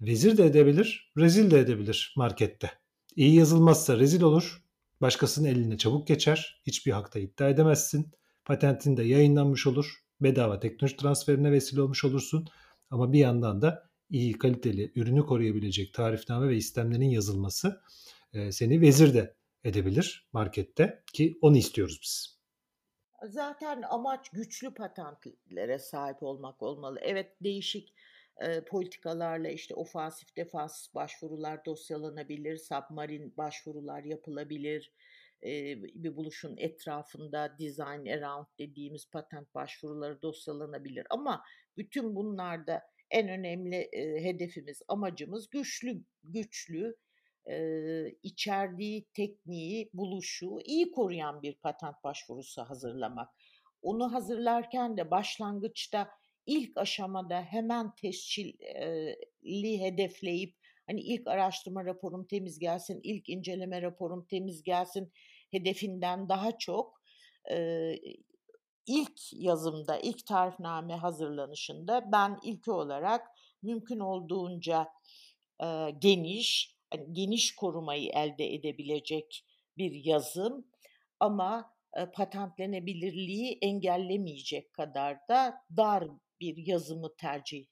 vezir de edebilir, rezil de edebilir markette. İyi yazılmazsa rezil olur, başkasının eline çabuk geçer, hiçbir hakta iddia edemezsin. Patentin de yayınlanmış olur, bedava teknoloji transferine vesile olmuş olursun. Ama bir yandan da iyi kaliteli ürünü koruyabilecek tarifname ve istemlerin yazılması e, seni vezir de edebilir markette ki onu istiyoruz biz. Zaten amaç güçlü patentlere sahip olmak olmalı. Evet değişik e, politikalarla işte ofansif defansif başvurular dosyalanabilir, submarin başvurular yapılabilir. E, bir buluşun etrafında design around dediğimiz patent başvuruları dosyalanabilir. Ama bütün bunlarda en önemli e, hedefimiz, amacımız güçlü güçlü e, içerdiği tekniği, buluşu iyi koruyan bir patent başvurusu hazırlamak. Onu hazırlarken de başlangıçta ilk aşamada hemen tescilli hedefleyip hani ilk araştırma raporum temiz gelsin, ilk inceleme raporum temiz gelsin hedefinden daha çok e, ilk yazımda, ilk tarifname hazırlanışında ben ilk olarak mümkün olduğunca e, geniş, hani geniş korumayı elde edebilecek bir yazım ama e, patentlenebilirliği engellemeyecek kadar da dar bir yazımı tercih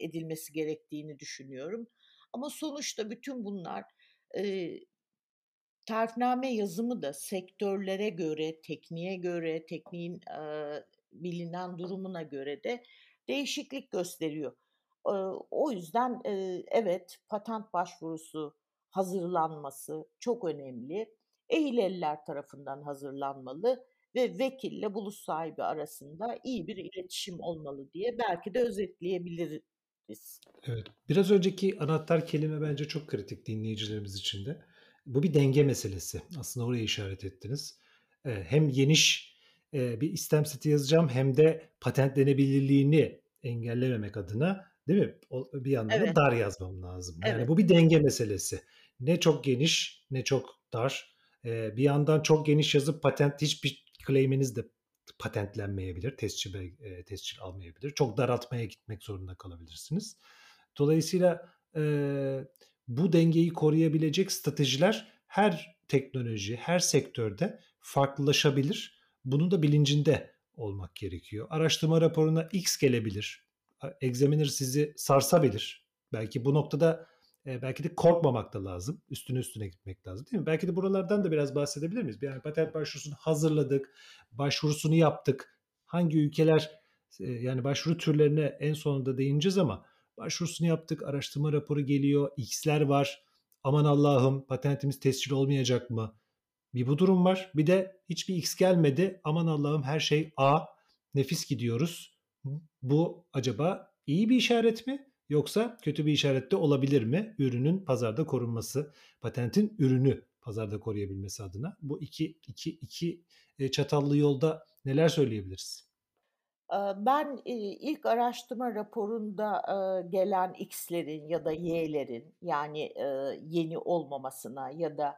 edilmesi gerektiğini düşünüyorum. Ama sonuçta bütün bunlar e, tarifname yazımı da sektörlere göre, tekniğe göre, tekniğin e, bilinen durumuna göre de değişiklik gösteriyor. E, o yüzden e, evet patent başvurusu hazırlanması çok önemli. Ehil tarafından hazırlanmalı ve vekille buluş sahibi arasında iyi bir iletişim olmalı diye belki de özetleyebiliriz. Evet. Biraz önceki anahtar kelime bence çok kritik dinleyicilerimiz için de. Bu bir denge meselesi. Aslında oraya işaret ettiniz. Hem geniş bir istem seti yazacağım hem de patentlenebilirliğini engellememek adına değil mi? Bir yandan evet. da dar yazmam lazım. Yani evet. bu bir denge meselesi. Ne çok geniş ne çok dar. Bir yandan çok geniş yazıp patent hiçbir claim'iniz de patentlenmeyebilir, tescil, e, tescil almayabilir. Çok daraltmaya gitmek zorunda kalabilirsiniz. Dolayısıyla e, bu dengeyi koruyabilecek stratejiler her teknoloji, her sektörde farklılaşabilir. Bunun da bilincinde olmak gerekiyor. Araştırma raporuna X gelebilir. Examiner sizi sarsabilir. Belki bu noktada e, belki de korkmamak da lazım. Üstüne üstüne gitmek lazım değil mi? Belki de buralardan da biraz bahsedebilir miyiz? Yani patent başvurusunu hazırladık, başvurusunu yaptık. Hangi ülkeler e, yani başvuru türlerine en sonunda değineceğiz ama başvurusunu yaptık, araştırma raporu geliyor, X'ler var. Aman Allah'ım patentimiz tescil olmayacak mı? Bir bu durum var. Bir de hiçbir X gelmedi. Aman Allah'ım her şey A. Nefis gidiyoruz. Bu acaba iyi bir işaret mi? Yoksa kötü bir işaret de olabilir mi? Ürünün pazarda korunması, patentin ürünü pazarda koruyabilmesi adına. Bu iki, iki, iki e, çatallı yolda neler söyleyebiliriz? Ben ilk araştırma raporunda gelen X'lerin ya da Y'lerin yani yeni olmamasına ya da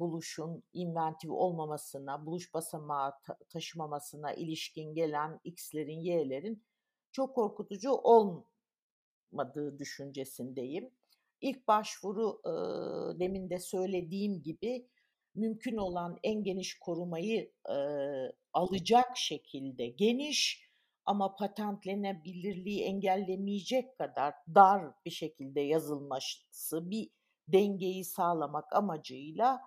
buluşun inventif olmamasına, buluş basamağı taşımamasına ilişkin gelen X'lerin, Y'lerin çok korkutucu olm yapmadığı düşüncesindeyim. İlk başvuru demin de söylediğim gibi mümkün olan en geniş korumayı alacak şekilde geniş ama patentlenebilirliği engellemeyecek kadar dar bir şekilde yazılması bir dengeyi sağlamak amacıyla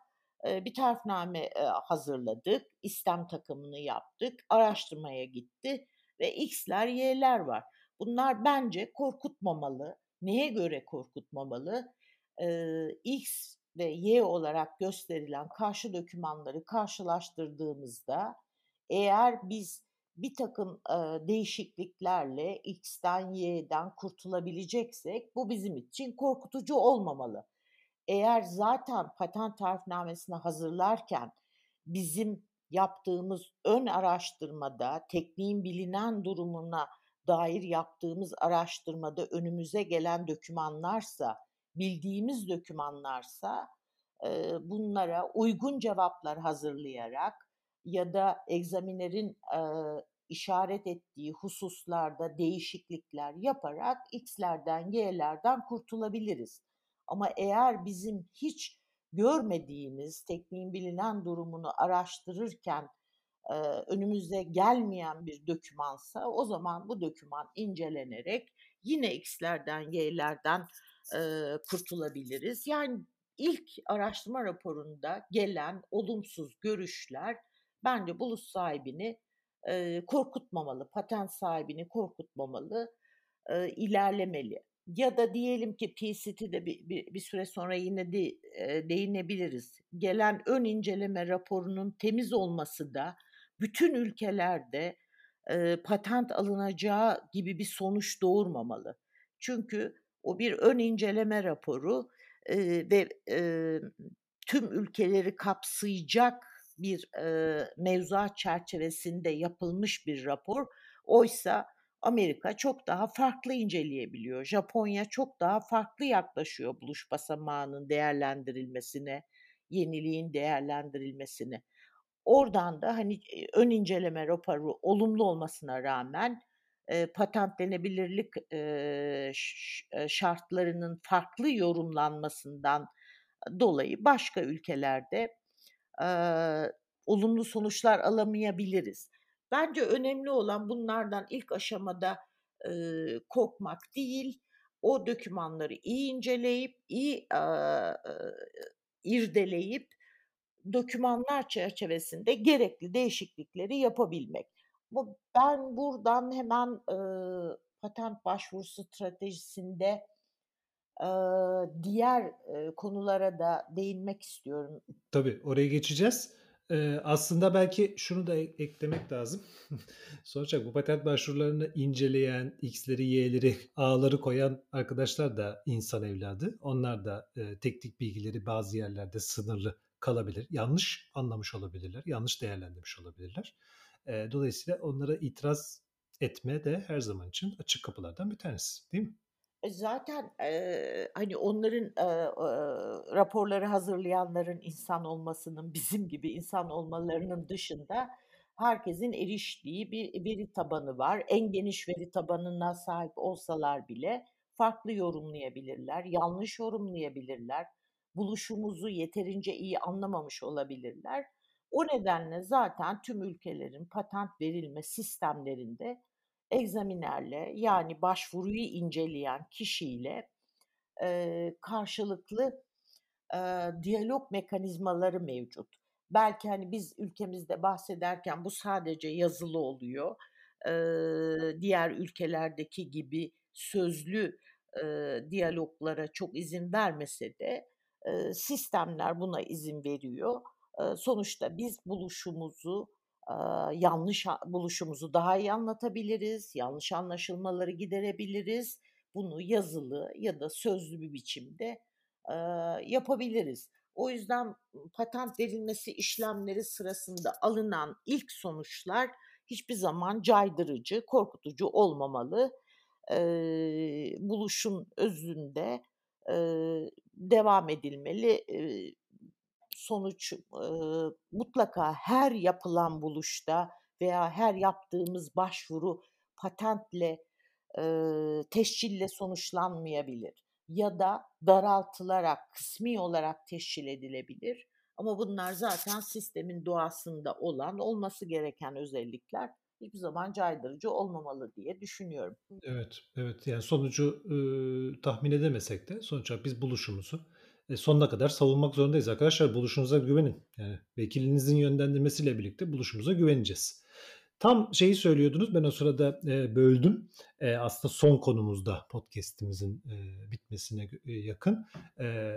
bir tarifname hazırladık, istem takımını yaptık, araştırmaya gitti ve X'ler Y'ler var. Bunlar bence korkutmamalı. Neye göre korkutmamalı? X ve Y olarak gösterilen karşı dokümanları karşılaştırdığımızda eğer biz birtakım, eee, değişikliklerle X'ten Y'den kurtulabileceksek bu bizim için korkutucu olmamalı. Eğer zaten patent tarifnamesini hazırlarken bizim yaptığımız ön araştırmada, tekniğin bilinen durumuna dair yaptığımız araştırmada önümüze gelen dokümanlarsa, bildiğimiz dokümanlarsa, eee, bunlara uygun cevaplar hazırlayarak ya da egzaminerin, eee, işaret ettiği hususlarda değişiklikler yaparak X'lerden, Y'lerden kurtulabiliriz. Ama eğer bizim hiç görmediğimiz, tekniğin bilinen durumunu araştırırken, eee, önümüze gelmeyen bir dokümansa o zaman bu doküman incelenerek yine X'lerden, Y'lerden, eee, kurtulabiliriz. Yani ilk araştırma raporunda gelen olumsuz görüşler bence buluş sahibini, eee, korkutmamalı, patent sahibini korkutmamalı, eee, ilerlemeli. Ya da diyelim ki PCT'de bir bir bir süre sonra yine de, eee, değinebiliriz. Gelen ön inceleme raporunun temiz olması da bütün ülkelerde, eee, patent alınacağı gibi bir sonuç doğurmamalı. Çünkü o bir ön inceleme raporu, eee, ve, emm, tüm ülkeleri kapsayacak bir, eee, mevzuat çerçevesinde yapılmış bir rapor. Oysa Amerika çok daha farklı inceleyebiliyor. Japonya çok daha farklı yaklaşıyor buluş basamağının değerlendirilmesine, yeniliğin değerlendirilmesine. Oradan da, hani, eee, ön inceleme raporu olumlu olmasına rağmen, eee, patentlenebilirlik, eee, şartlarının farklı yorumlanmasından dolayı başka ülkelerde, eee, olumlu sonuçlar alamayabiliriz. Bence önemli olan bunlardan ilk aşamada, eee, korkmak değil, o dokümanları iyi inceleyip, iyi, ııı, irdeleyip dokümanlar çerçevesinde gerekli değişiklikleri yapabilmek. Ben buradan hemen, ııı, patent başvuru stratejisinde, diğer, konulara da değinmek istiyorum. Tabii, oraya geçeceğiz. Aslında belki şunu da ek eklemek lazım. Sonuç olarak bu patent başvurularını inceleyen, X'leri, Y'leri, A'ları koyan arkadaşlar da insan evladı. Onlar da, teknik bilgileri bazı yerlerde sınırlı kalabilir. Yanlış anlamış olabilirler, yanlış değerlendirmiş olabilirler. Dolayısıyla onlara itiraz etme de her zaman için açık kapılardan bir tanesi, değil mi? E, zaten, eee, hani, onların, eee, eee, raporları hazırlayanların insan olmasının, bizim gibi insan olmalarının dışında herkesin eriştiği bir veri tabanı var. En geniş veri tabanına sahip olsalar bile farklı yorumlayabilirler, yanlış yorumlayabilirler, buluşumuzu yeterince iyi anlamamış olabilirler. O nedenle zaten tüm ülkelerin patent verilme sistemlerinde egzaminerle, yani başvuruyu inceleyen kişiyle, eee, karşılıklı, eee, diyalog mekanizmaları mevcut. Belki, hani, biz ülkemizde bahsederken bu sadece yazılı oluyor. Eee, diğer ülkelerdeki gibi sözlü, eee, diyaloglara çok izin vermese de, eee, sistemler buna izin veriyor. Eee, sonuçta biz buluşumuzu, yanlış buluşumuzu daha iyi anlatabiliriz, yanlış anlaşılmaları giderebiliriz. Bunu yazılı ya da sözlü bir biçimde, yapabiliriz. O yüzden, patent verilmesi işlemleri sırasında alınan ilk sonuçlar hiçbir zaman caydırıcı, korkutucu olmamalı. Buluşun özünde, devam edilmeli. Sonuç, ııı, mutlaka her yapılan buluşta veya her yaptığımız başvuru patentle, eee, tescille sonuçlanmayabilir ya da daraltılarak, kısmi olarak tescil edilebilir ama bunlar zaten sistemin doğasında olan, olması gereken özellikler hiçbir zaman caydırıcı olmamalı diye düşünüyorum. Evet, evet. Yani sonucu, ııı, tahmin edemesek de sonuç olarak biz buluşumuzu, eee, sonuna kadar savunmak zorundayız arkadaşlar. Buluşunuza güvenin. Yani vekilinizin yönlendirmesiyle birlikte buluşumuza güveneceğiz. Tam şeyi söylüyordunuz. Ben o sırada e, böldüm. E, aslında son konumuzda podcast'imizin e, bitmesine e, yakın. E,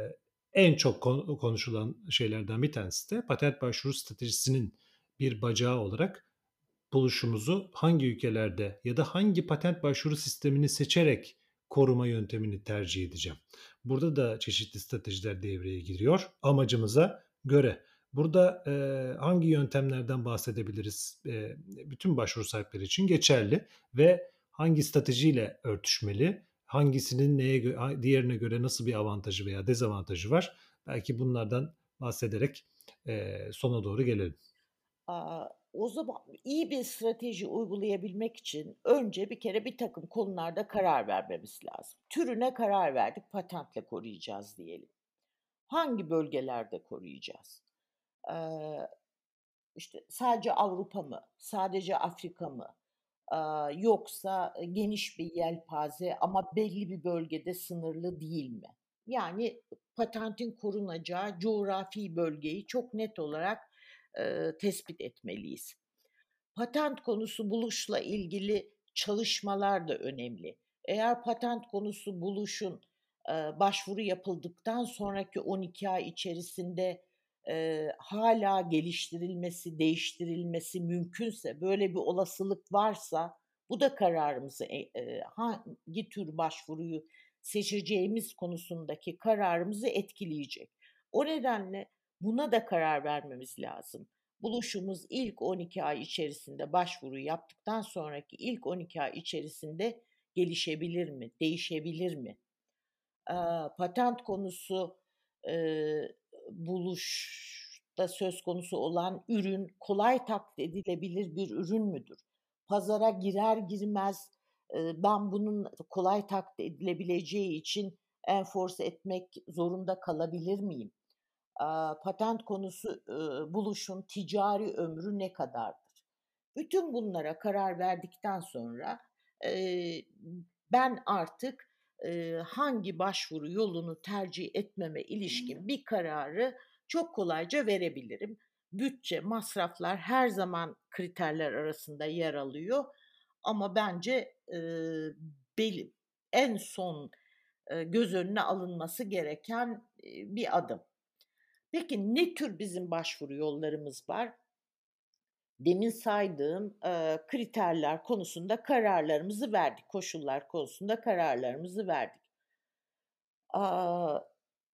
en çok konuşulan şeylerden bir tanesi de patent başvuru stratejisinin bir bacağı olarak buluşumuzu hangi ülkelerde ya da hangi patent başvuru sistemini seçerek koruma yöntemini tercih edeceğim. Burada da çeşitli stratejiler devreye giriyor amacımıza göre. Burada e, hangi yöntemlerden bahsedebiliriz? E, bütün başvuru sahipleri için geçerli ve hangi stratejiyle örtüşmeli? Hangisinin neye diğerine göre nasıl bir avantajı veya dezavantajı var? Belki bunlardan bahsederek e, sona doğru gelelim. Aa, o zaman iyi bir strateji uygulayabilmek için önce bir kere bir takım konularda karar vermemiz lazım. Türüne karar verdik, patentle koruyacağız diyelim. Hangi bölgelerde koruyacağız? Ee, işte sadece Avrupa mı, sadece Afrika mı, ee, yoksa geniş bir yelpaze ama belli bir bölgede sınırlı değil mi? Yani patentin korunacağı coğrafi bölgeyi çok net olarak e, tespit etmeliyiz. Patent konusu buluşla ilgili çalışmalar da önemli. Eğer patent konusu buluşun e, başvuru yapıldıktan sonraki 12 ay içerisinde e, hala geliştirilmesi, değiştirilmesi mümkünse, böyle bir olasılık varsa bu da kararımızı e, hangi tür başvuruyu seçeceğimiz konusundaki kararımızı etkileyecek. O nedenle buna da karar vermemiz lazım. Buluşumuz ilk 12 ay içerisinde başvuru yaptıktan sonraki ilk 12 ay içerisinde gelişebilir mi, değişebilir mi? Patent konusu buluşta söz konusu olan ürün kolay taklit edilebilir bir ürün müdür? Pazara girer girmez ben bunun kolay taklit edilebileceği için enforce etmek zorunda kalabilir miyim? Patent konusu buluşun ticari ömrü ne kadardır? Bütün bunlara karar verdikten sonra ben artık hangi başvuru yolunu tercih etmeme ilişkin bir kararı çok kolayca verebilirim. Bütçe, masraflar her zaman kriterler arasında yer alıyor ama bence en son göz önüne alınması gereken bir adım. Peki ne tür bizim başvuru yollarımız var? Demin saydığım e, kriterler konusunda kararlarımızı verdik, koşullar konusunda kararlarımızı verdik. Aa,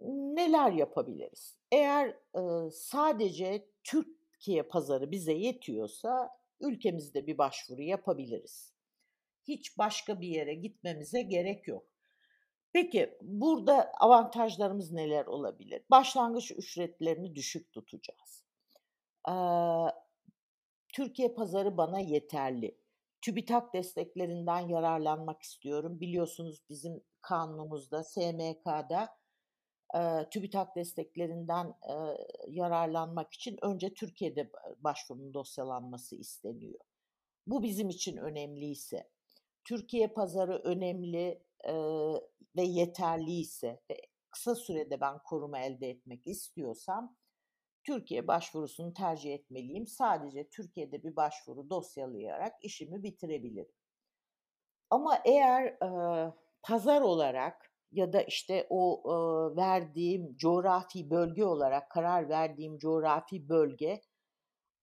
neler yapabiliriz? Eğer e, sadece Türkiye pazarı bize yetiyorsa ülkemizde bir başvuru yapabiliriz. Hiç başka bir yere gitmemize gerek yok. Peki burada avantajlarımız neler olabilir? Başlangıç ücretlerini düşük tutacağız. Ee, Türkiye pazarı bana yeterli. TÜBİTAK desteklerinden yararlanmak istiyorum. Biliyorsunuz bizim kanunumuzda, SMK'da e, TÜBİTAK desteklerinden e, yararlanmak için önce Türkiye'de başvurunun dosyalanması isteniyor. Bu bizim için önemliyse, Türkiye pazarı önemli e, ve yeterliyse ve kısa sürede ben koruma elde etmek istiyorsam Türkiye başvurusunu tercih etmeliyim. Sadece Türkiye'de bir başvuru dosyalayarak işimi bitirebilirim. Ama eğer e, pazar olarak ya da işte o e, verdiğim coğrafi bölge olarak karar verdiğim coğrafi bölge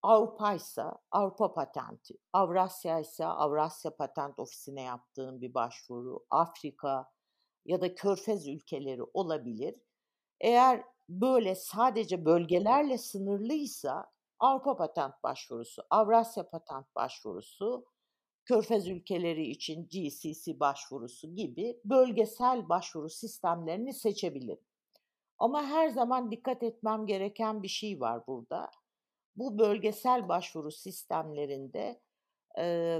Avrupa ise Avrupa patenti, Avrasya ise Avrasya Patent Ofisi'ne yaptığım bir başvuru, Afrika ya da Körfez ülkeleri olabilir. Eğer böyle sadece bölgelerle sınırlıysa Avrupa patent başvurusu, Avrasya patent başvurusu, Körfez ülkeleri için GCC başvurusu gibi bölgesel başvuru sistemlerini seçebilirim. Ama her zaman dikkat etmem gereken bir şey var burada. Bu bölgesel başvuru sistemlerinde e,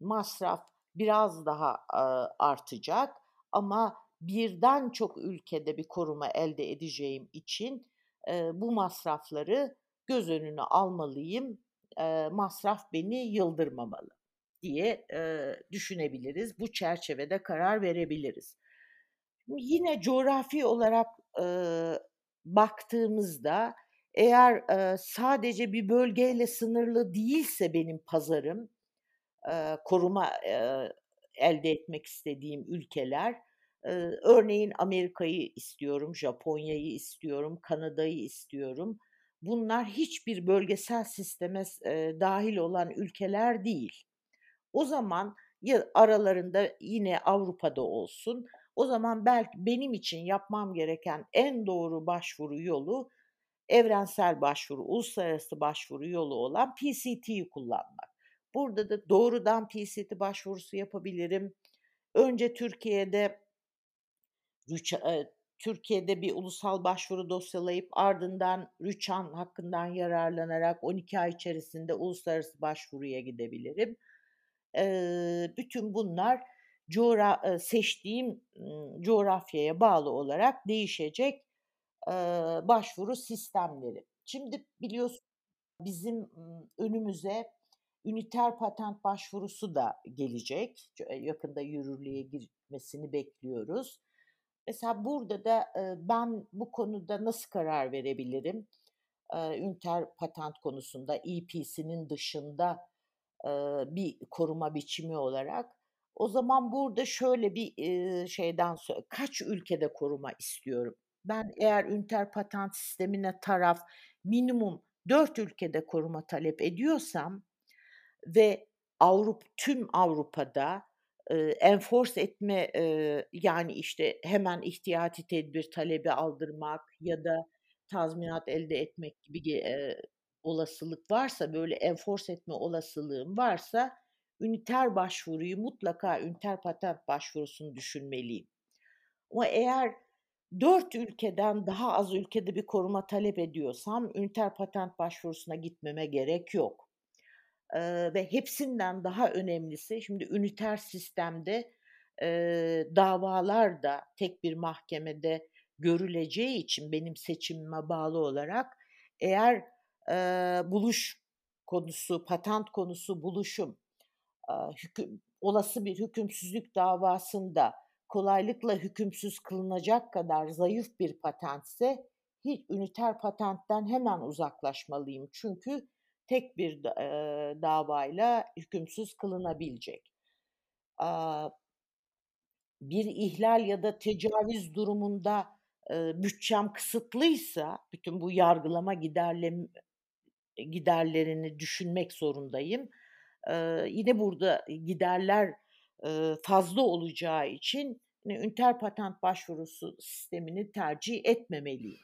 masraf biraz daha e, artacak ama birden çok ülkede bir koruma elde edeceğim için e, bu masrafları göz önüne almalıyım. E, masraf beni yıldırmamalı diye e, düşünebiliriz. Bu çerçevede karar verebiliriz. Yine coğrafi olarak e, baktığımızda Eğer, eee, sadece bir bölgeyle sınırlı değilse benim pazarım, eee, koruma, eee, elde etmek istediğim ülkeler, eee, örneğin Amerika'yı istiyorum, Japonya'yı istiyorum, Kanada'yı istiyorum. Bunlar hiçbir bölgesel sisteme s eee, dâhil olan ülkeler değil. O zaman ya aralarında yine Avrupa'da olsun, o zaman belki benim için yapmam gereken en doğru başvuru yolu evrensel başvuru, uluslararası başvuru yolu olan PCT'yi kullanmak. Burada da doğrudan PCT başvurusu yapabilirim. Önce Türkiye'de eee, Türkiye'de bir ulusal başvuru dosyalayıp ardından rüçhan hakkından yararlanarak 12 ay içerisinde uluslararası başvuruya gidebilirim. Eee, bütün bunlar coğra eee, seçtiğim, coğrafyaya bağlı olarak değişecek, eee, başvuru sistemleri. Şimdi biliyorsun bizim, önümüze üniter patent başvurusu da gelecek. Yakında yürürlüğe girmesini bekliyoruz. Mesela burada da, ben bu konuda nasıl karar verebilirim? Üniter patent konusunda EP'sinin dışında, bir koruma biçimi olarak. O zaman burada şöyle bir, şeyden kaç ülkede koruma istiyorum? Ben eğer üniter patent sistemine taraf minimum 4 ülkede koruma talep ediyorsam ve Avrup tüm Avrupa'da, eee, enforce etme, eee, yani, işte, hemen ihtiyati tedbir talebi aldırmak ya da tazminat elde etmek gibi gi eee, olasılık varsa, böyle enforce etme olasılığım varsa üniter başvuruyu mutlaka üniter patent başvurusunu düşünmeliyim. Ama eğer 4 ülkeden daha az ülkede bir koruma talep ediyorsam üniter patent başvurusuna gitmeme gerek yok. Eee, ve hepsinden daha önemlisi, şimdi üniter sistemde, eee, davalar da tek bir mahkemede görüleceği için benim seçimime bağlı olarak eğer, eee, buluş konusu, patent konusu buluşum, aaa, hüküm olası bir hükümsüzlük davasında kolaylıkla hükümsüz kılınacak kadar zayıf bir patentse hiç üniter patentten hemen uzaklaşmalıyım. Çünkü tek bir eee, davayla hükümsüz kılınabilecek. Aaa bir ihlal ya da tecavüz durumunda, eee, bütçem kısıtlıysa bütün bu yargılama giderlem eee, giderlerini düşünmek zorundayım. Eee, yine burada giderler, fazla olacağı için ni üniter patent başvurusu sistemini tercih etmemeliyim.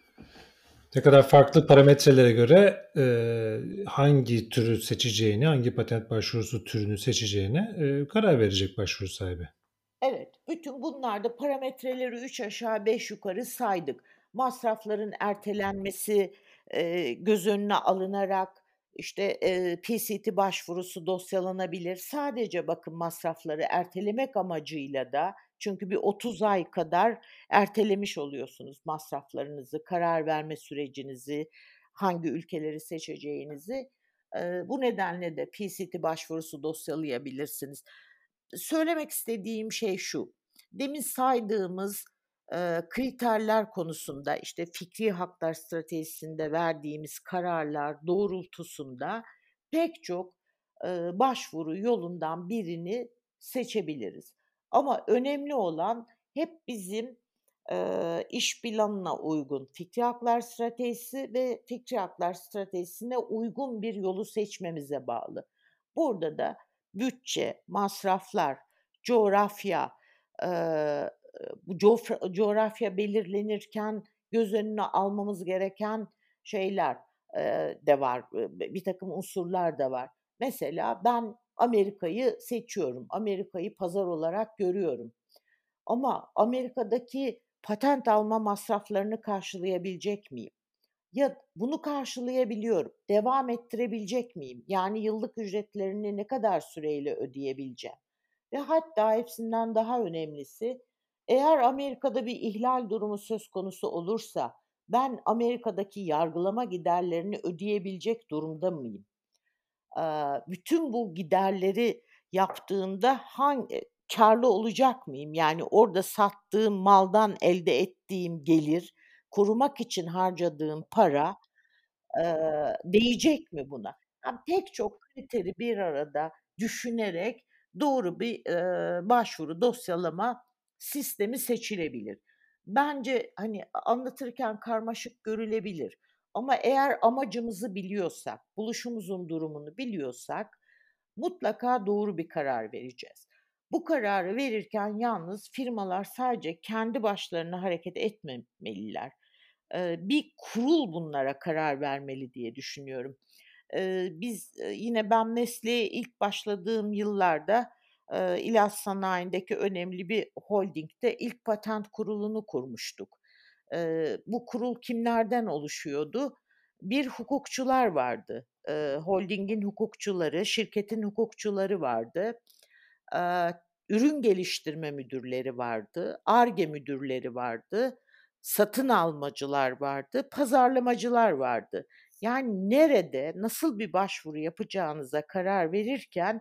Ne kadar farklı parametrelere göre, eee, hangi türü seçeceğine, hangi patent başvurusu türünü seçeceğine, eee, karar verecek başvuru sahibi. Evet, bütün bunlarda parametreleri 3 aşağı 5 yukarı saydık. Masrafların ertelenmesi, eee, göz önüne alınarak, işte, eee, PCT başvurusu dosyalanabilir. Sadece bakın masrafları ertelemek amacıyla da çünkü bir 30 ay kadar ertelemiş oluyorsunuz masraflarınızı, karar verme sürecinizi, hangi ülkeleri seçeceğinizi. Eee, bu nedenle de PCT başvurusu dosyalayabilirsiniz. Söylemek istediğim şey şu: Demin saydığımız, kriterler konusunda, işte, fikri haklar stratejisinde verdiğimiz kararlar doğrultusunda pek çok, başvuru yolundan birini seçebiliriz. Ama önemli olan hep bizim, iş planına uygun fikri haklar stratejisi ve fikri haklar stratejisine uygun bir yolu seçmemize bağlı. Burada da bütçe, masraflar, coğrafya, bu coğrafya belirlenirken göz önüne almamız gereken şeyler, de var, eee, bi birtakım unsurlar da var. Mesela ben Amerika'yı seçiyorum, Amerika'yı pazar olarak görüyorum. Ama Amerika'daki patent alma masraflarını karşılayabilecek miyim? Ya, bunu karşılayabiliyorum, devam ettirebilecek miyim? Yani yıllık ücretlerini ne kadar süreyle ödeyebileceğim? Ve hatta hepsinden daha önemlisi, eğer Amerika'da bir ihlal durumu söz konusu olursa ben Amerika'daki yargılama giderlerini ödeyebilecek durumda mıyım? Bütün bu giderleri yaptığımda han eee, kârlı olacak mıyım? Yani orada sattığım maldan elde ettiğim gelir, korumak için harcadığım para, değecek mi buna? Yani pek çok kriteri bir arada düşünerek doğru bir, başvuru dosyalama sistemi seçilebilir. Bence, hani, anlatırken karmaşık görülebilir ama eğer amacımızı biliyorsak, buluşumuzun durumunu biliyorsak mutlaka doğru bir karar vereceğiz. Bu kararı verirken yalnız firmalar sadece kendi başlarına hareket etmemeliler. Bir kurul bunlara karar vermeli diye düşünüyorum. Biz, yine ben mesleğe ilk başladığım yıllarda, eee, ilaç sanayindeki önemli bir holdingde ilk patent kurulunu kurmuştuk. Eee, bu kurul kimlerden oluşuyordu? Bir hukukçular vardı. Eee, holdingin hukukçuları, şirketin hukukçuları vardı. Eee, ürün geliştirme müdürleri vardı, Ar-Ge müdürleri vardı, satın almacılar vardı, pazarlamacılar vardı. Yani nerede, nasıl bir başvuru yapacağınıza karar verirken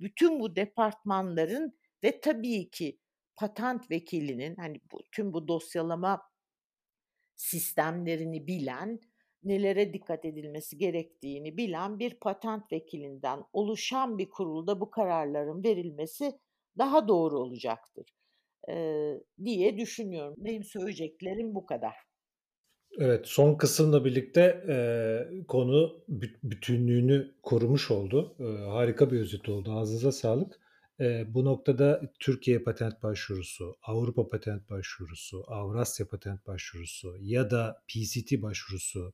bütün bu departmanların ve tabii ki patent vekilinin, hani, bu tüm bu dosyalama sistemlerini bilen, nelere dikkat edilmesi gerektiğini bilen bir patent vekilinden oluşan bir kurulda bu kararların verilmesi daha doğru olacaktır, eee, diye düşünüyorum. Benim söyleyeceklerim bu kadar. Evet, son kısımla birlikte, eee, konu büt bütünlüğünü korumuş oldu. Eee, harika bir özet oldu. Ağzınıza sağlık. Eee, bu noktada Türkiye patent başvurusu, Avrupa patent başvurusu, Avrasya patent başvurusu ya da PCT başvurusu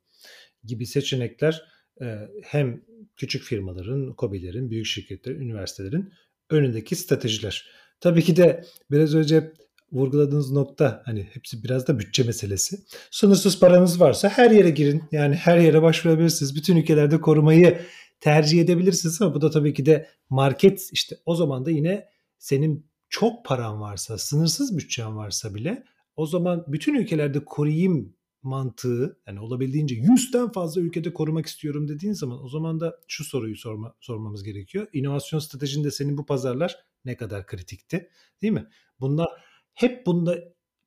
gibi seçenekler, eee, hem küçük firmaların, KOBİ'lerin, büyük şirketlerin, üniversitelerin önündeki stratejiler. Tabii ki de biraz önce vurguladığınız nokta hani hepsi biraz da bütçe meselesi. Sınırsız paranız varsa her yere girin. Yani her yere başvurabilirsiniz. Bütün ülkelerde korumayı tercih edebilirsiniz ama bu da tabii ki de market işte o zaman da yine senin çok paran varsa, sınırsız bütçen varsa bile o zaman bütün ülkelerde koruyayım mantığı yani olabildiğince 100'ten fazla ülkede korumak istiyorum dediğin zaman o zaman da şu soruyu sorma, sormamız gerekiyor. İnovasyon stratejinde senin bu pazarlar ne kadar kritikti? Değil mi? Bunda hep bunda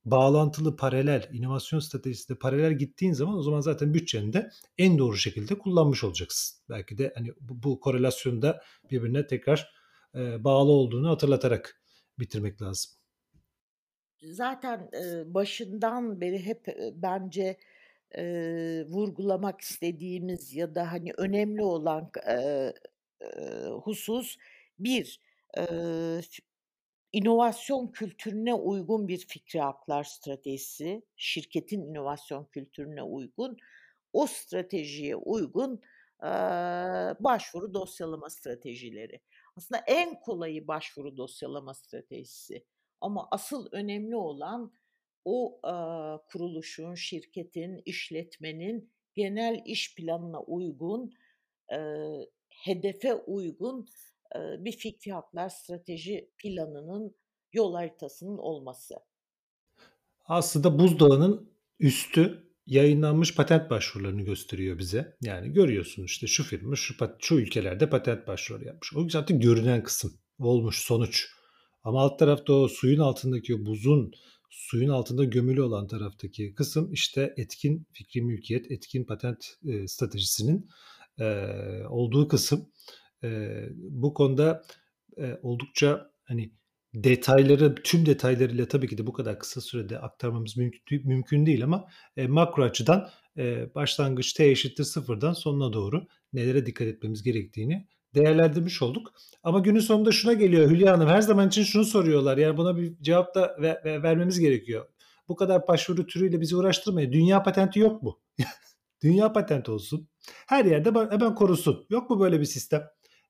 bağlantılı paralel, inovasyon stratejisi de paralel gittiğin zaman o zaman zaten bütçeni de en doğru şekilde kullanmış olacaksın. Belki de hani bu, bu korelasyonu da birbirine tekrar e, bağlı olduğunu hatırlatarak bitirmek lazım. Zaten e, başından beri hep e, bence e, vurgulamak istediğimiz ya da hani önemli olan e, e, husus bir e, İnovasyon kültürüne uygun bir fikri haklar stratejisi, şirketin inovasyon kültürüne uygun, o stratejiye uygun, eee, başvuru dosyalama stratejileri. Aslında en kolayı başvuru dosyalama stratejisi ama asıl önemli olan o, eee, kuruluşun, şirketin, işletmenin genel iş planına uygun, eee, hedefe uygun bir fikri haklar strateji planının yol haritasının olması. Aslında buzdağının üstü yayınlanmış patent başvurularını gösteriyor bize. Yani görüyorsun işte şu firma şu, şu ülkelerde patent başvuru yapmış. O zaten görünen kısım olmuş sonuç. Ama alt tarafta o suyun altındaki o buzun suyun altında gömülü olan taraftaki kısım işte etkin fikri mülkiyet, etkin patent e, stratejisinin e, olduğu kısım. E, bu konuda e, oldukça hani detayları tüm detaylarıyla tabii ki de bu kadar kısa sürede aktarmamız mümkün, mümkün değil ama e, makro açıdan e, başlangıç t eşittir sıfırdan sonuna doğru nelere dikkat etmemiz gerektiğini değerlendirmiş olduk. Ama günün sonunda şuna geliyor Hülya Hanım her zaman için şunu soruyorlar yani buna bir cevap da ve, ve vermemiz gerekiyor. Bu kadar başvuru türüyle bizi uğraştırmayın. Dünya patenti yok mu? Dünya patenti olsun. Her yerde hemen korusun. Yok mu böyle bir sistem?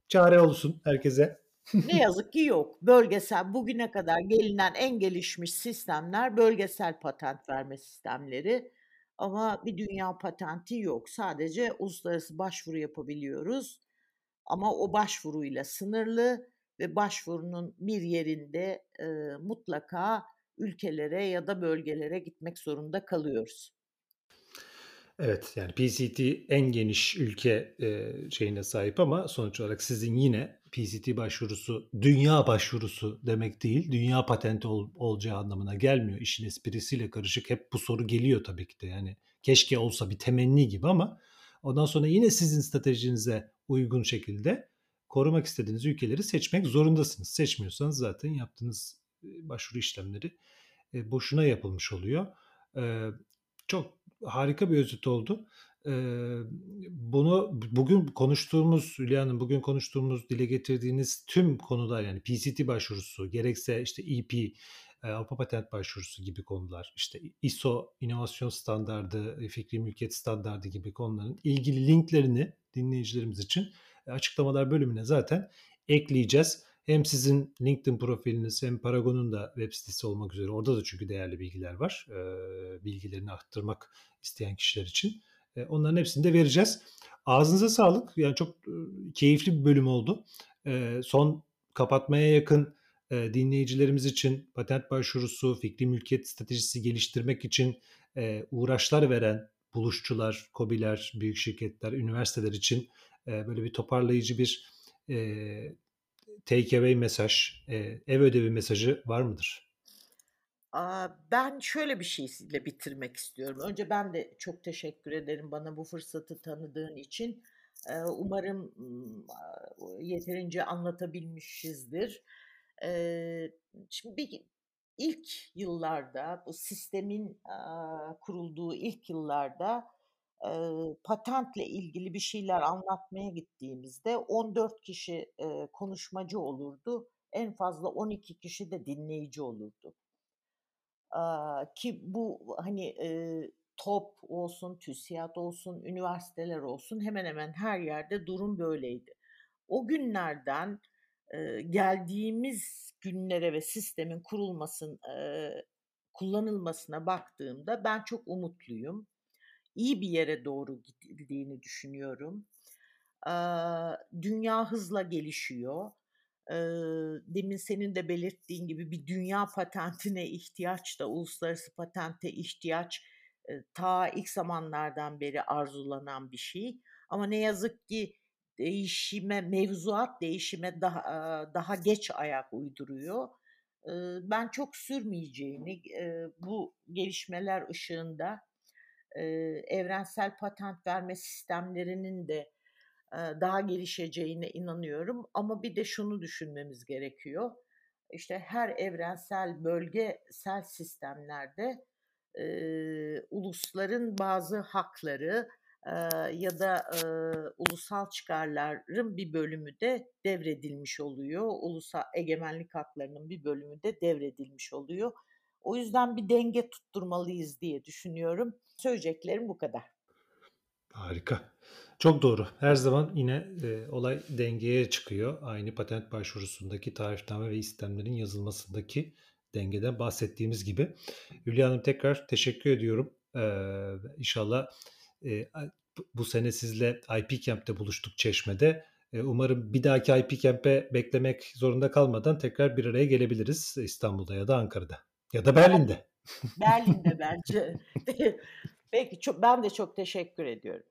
Çare olsun herkese. Ne yazık ki yok. Bölgesel bugüne kadar gelinen en gelişmiş sistemler bölgesel patent verme sistemleri. Ama bir dünya patenti yok. Sadece uluslararası başvuru yapabiliyoruz. Ama o başvuruyla sınırlı ve başvurunun bir yerinde e, mutlaka ülkelere ya da bölgelere gitmek zorunda kalıyoruz. Evet yani PCT en geniş ülke e, şeyine sahip ama sonuç olarak sizin yine PCT başvurusu dünya başvurusu demek değil. Dünya patenti ol, olacağı anlamına gelmiyor. İşin esprisiyle karışık hep bu soru geliyor tabii ki de yani keşke olsa bir temenni gibi ama Ondan sonra yine sizin stratejinize uygun şekilde korumak istediğiniz ülkeleri seçmek zorundasınız. Seçmiyorsanız zaten yaptığınız başvuru işlemleri boşuna yapılmış oluyor. Çok harika bir özet oldu. Bunu bugün konuştuğumuz Hülya Hanım bugün konuştuğumuz dile getirdiğiniz tüm konular yani PCT başvurusu gerekse işte EP Avrupa Patent Başvurusu gibi konular, işte ISO inovasyon standardı, fikri mülkiyet standardı gibi konuların ilgili linklerini dinleyicilerimiz için açıklamalar bölümüne zaten ekleyeceğiz. Hem sizin LinkedIn profiliniz hem Paragon'un da web sitesi olmak üzere orada da çünkü değerli bilgiler var. bilgilerini arttırmak isteyen kişiler için. onların hepsini de vereceğiz. Ağzınıza sağlık. Yani çok keyifli bir bölüm oldu. son kapatmaya yakın dinleyicilerimiz için patent başvurusu, fikri mülkiyet stratejisi geliştirmek için uğraşlar veren buluşçular, kobiler, büyük şirketler, üniversiteler için böyle bir toparlayıcı bir take away mesaj, ev ödevi mesajı var mıdır? Ben şöyle bir şeyle bitirmek istiyorum. Önce ben de çok teşekkür ederim bana bu fırsatı tanıdığın için. Umarım yeterince anlatabilmişizdir. Şimdi bir ilk yıllarda bu sistemin kurulduğu ilk yıllarda patentle ilgili bir şeyler anlatmaya gittiğimizde 14 kişi konuşmacı olurdu. En fazla 12 kişi de dinleyici olurdu. Ki bu hani TOP olsun, TÜSİAD olsun, üniversiteler olsun hemen hemen her yerde durum böyleydi. O günlerden geldiğimiz günlere ve sistemin kurulmasın kullanılmasına baktığımda ben çok umutluyum. İyi bir yere doğru gidildiğini düşünüyorum. dünya hızla gelişiyor. demin senin de belirttiğin gibi bir dünya patentine ihtiyaç da uluslararası patente ihtiyaç ta ilk zamanlardan beri arzulanan bir şey. Ama ne yazık ki değişime, mevzuat değişime daha daha geç ayak uyduruyor. Ben çok sürmeyeceğini bu gelişmeler ışığında evrensel patent verme sistemlerinin de daha gelişeceğine inanıyorum. Ama bir de şunu düşünmemiz gerekiyor. İşte her evrensel bölgesel sistemlerde e, ulusların bazı hakları, ya da e, ulusal çıkarların bir bölümü de devredilmiş oluyor. Ulusal egemenlik haklarının bir bölümü de devredilmiş oluyor. O yüzden bir denge tutturmalıyız diye düşünüyorum. Söyleyeceklerim bu kadar. Harika. Çok doğru. Her zaman yine e, olay dengeye çıkıyor. Aynı patent başvurusundaki tarifname ve istemlerin yazılmasındaki dengeden bahsettiğimiz gibi. Hülya Hanım tekrar teşekkür ediyorum. Ee, inşallah e, bu sene sizle IP Camp'te buluştuk Çeşme'de. E, umarım bir dahaki IP Camp'e beklemek zorunda kalmadan tekrar bir araya gelebiliriz İstanbul'da ya da Ankara'da ya da Berlin'de. Berlin'de bence. Peki çok, ben de çok teşekkür ediyorum.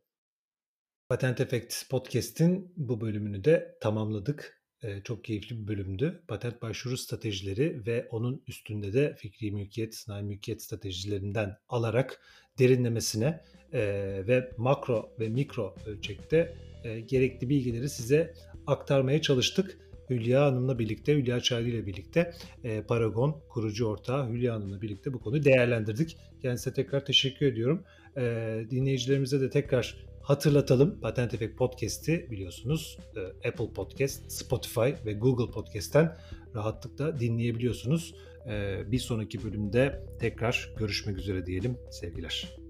Patent Effect Podcast'in bu bölümünü de tamamladık. Ee, çok keyifli bir bölümdü. Patent başvuru stratejileri ve onun üstünde de fikri mülkiyet, sanayi mülkiyet stratejilerinden alarak derinlemesine e, ve makro ve mikro ölçekte e, gerekli bilgileri size aktarmaya çalıştık. Hülya Hanım'la birlikte, Hülya Çaylı ile birlikte e, Paragon kurucu ortağı Hülya Hanım'la birlikte bu konuyu değerlendirdik. Kendisine tekrar teşekkür ediyorum. E, dinleyicilerimize de tekrar hatırlatalım. Patent Efekt Podcast'i biliyorsunuz e, Apple Podcast, Spotify ve Google Podcast'ten rahatlıkla dinleyebiliyorsunuz. E, bir sonraki bölümde tekrar görüşmek üzere diyelim. Sevgiler.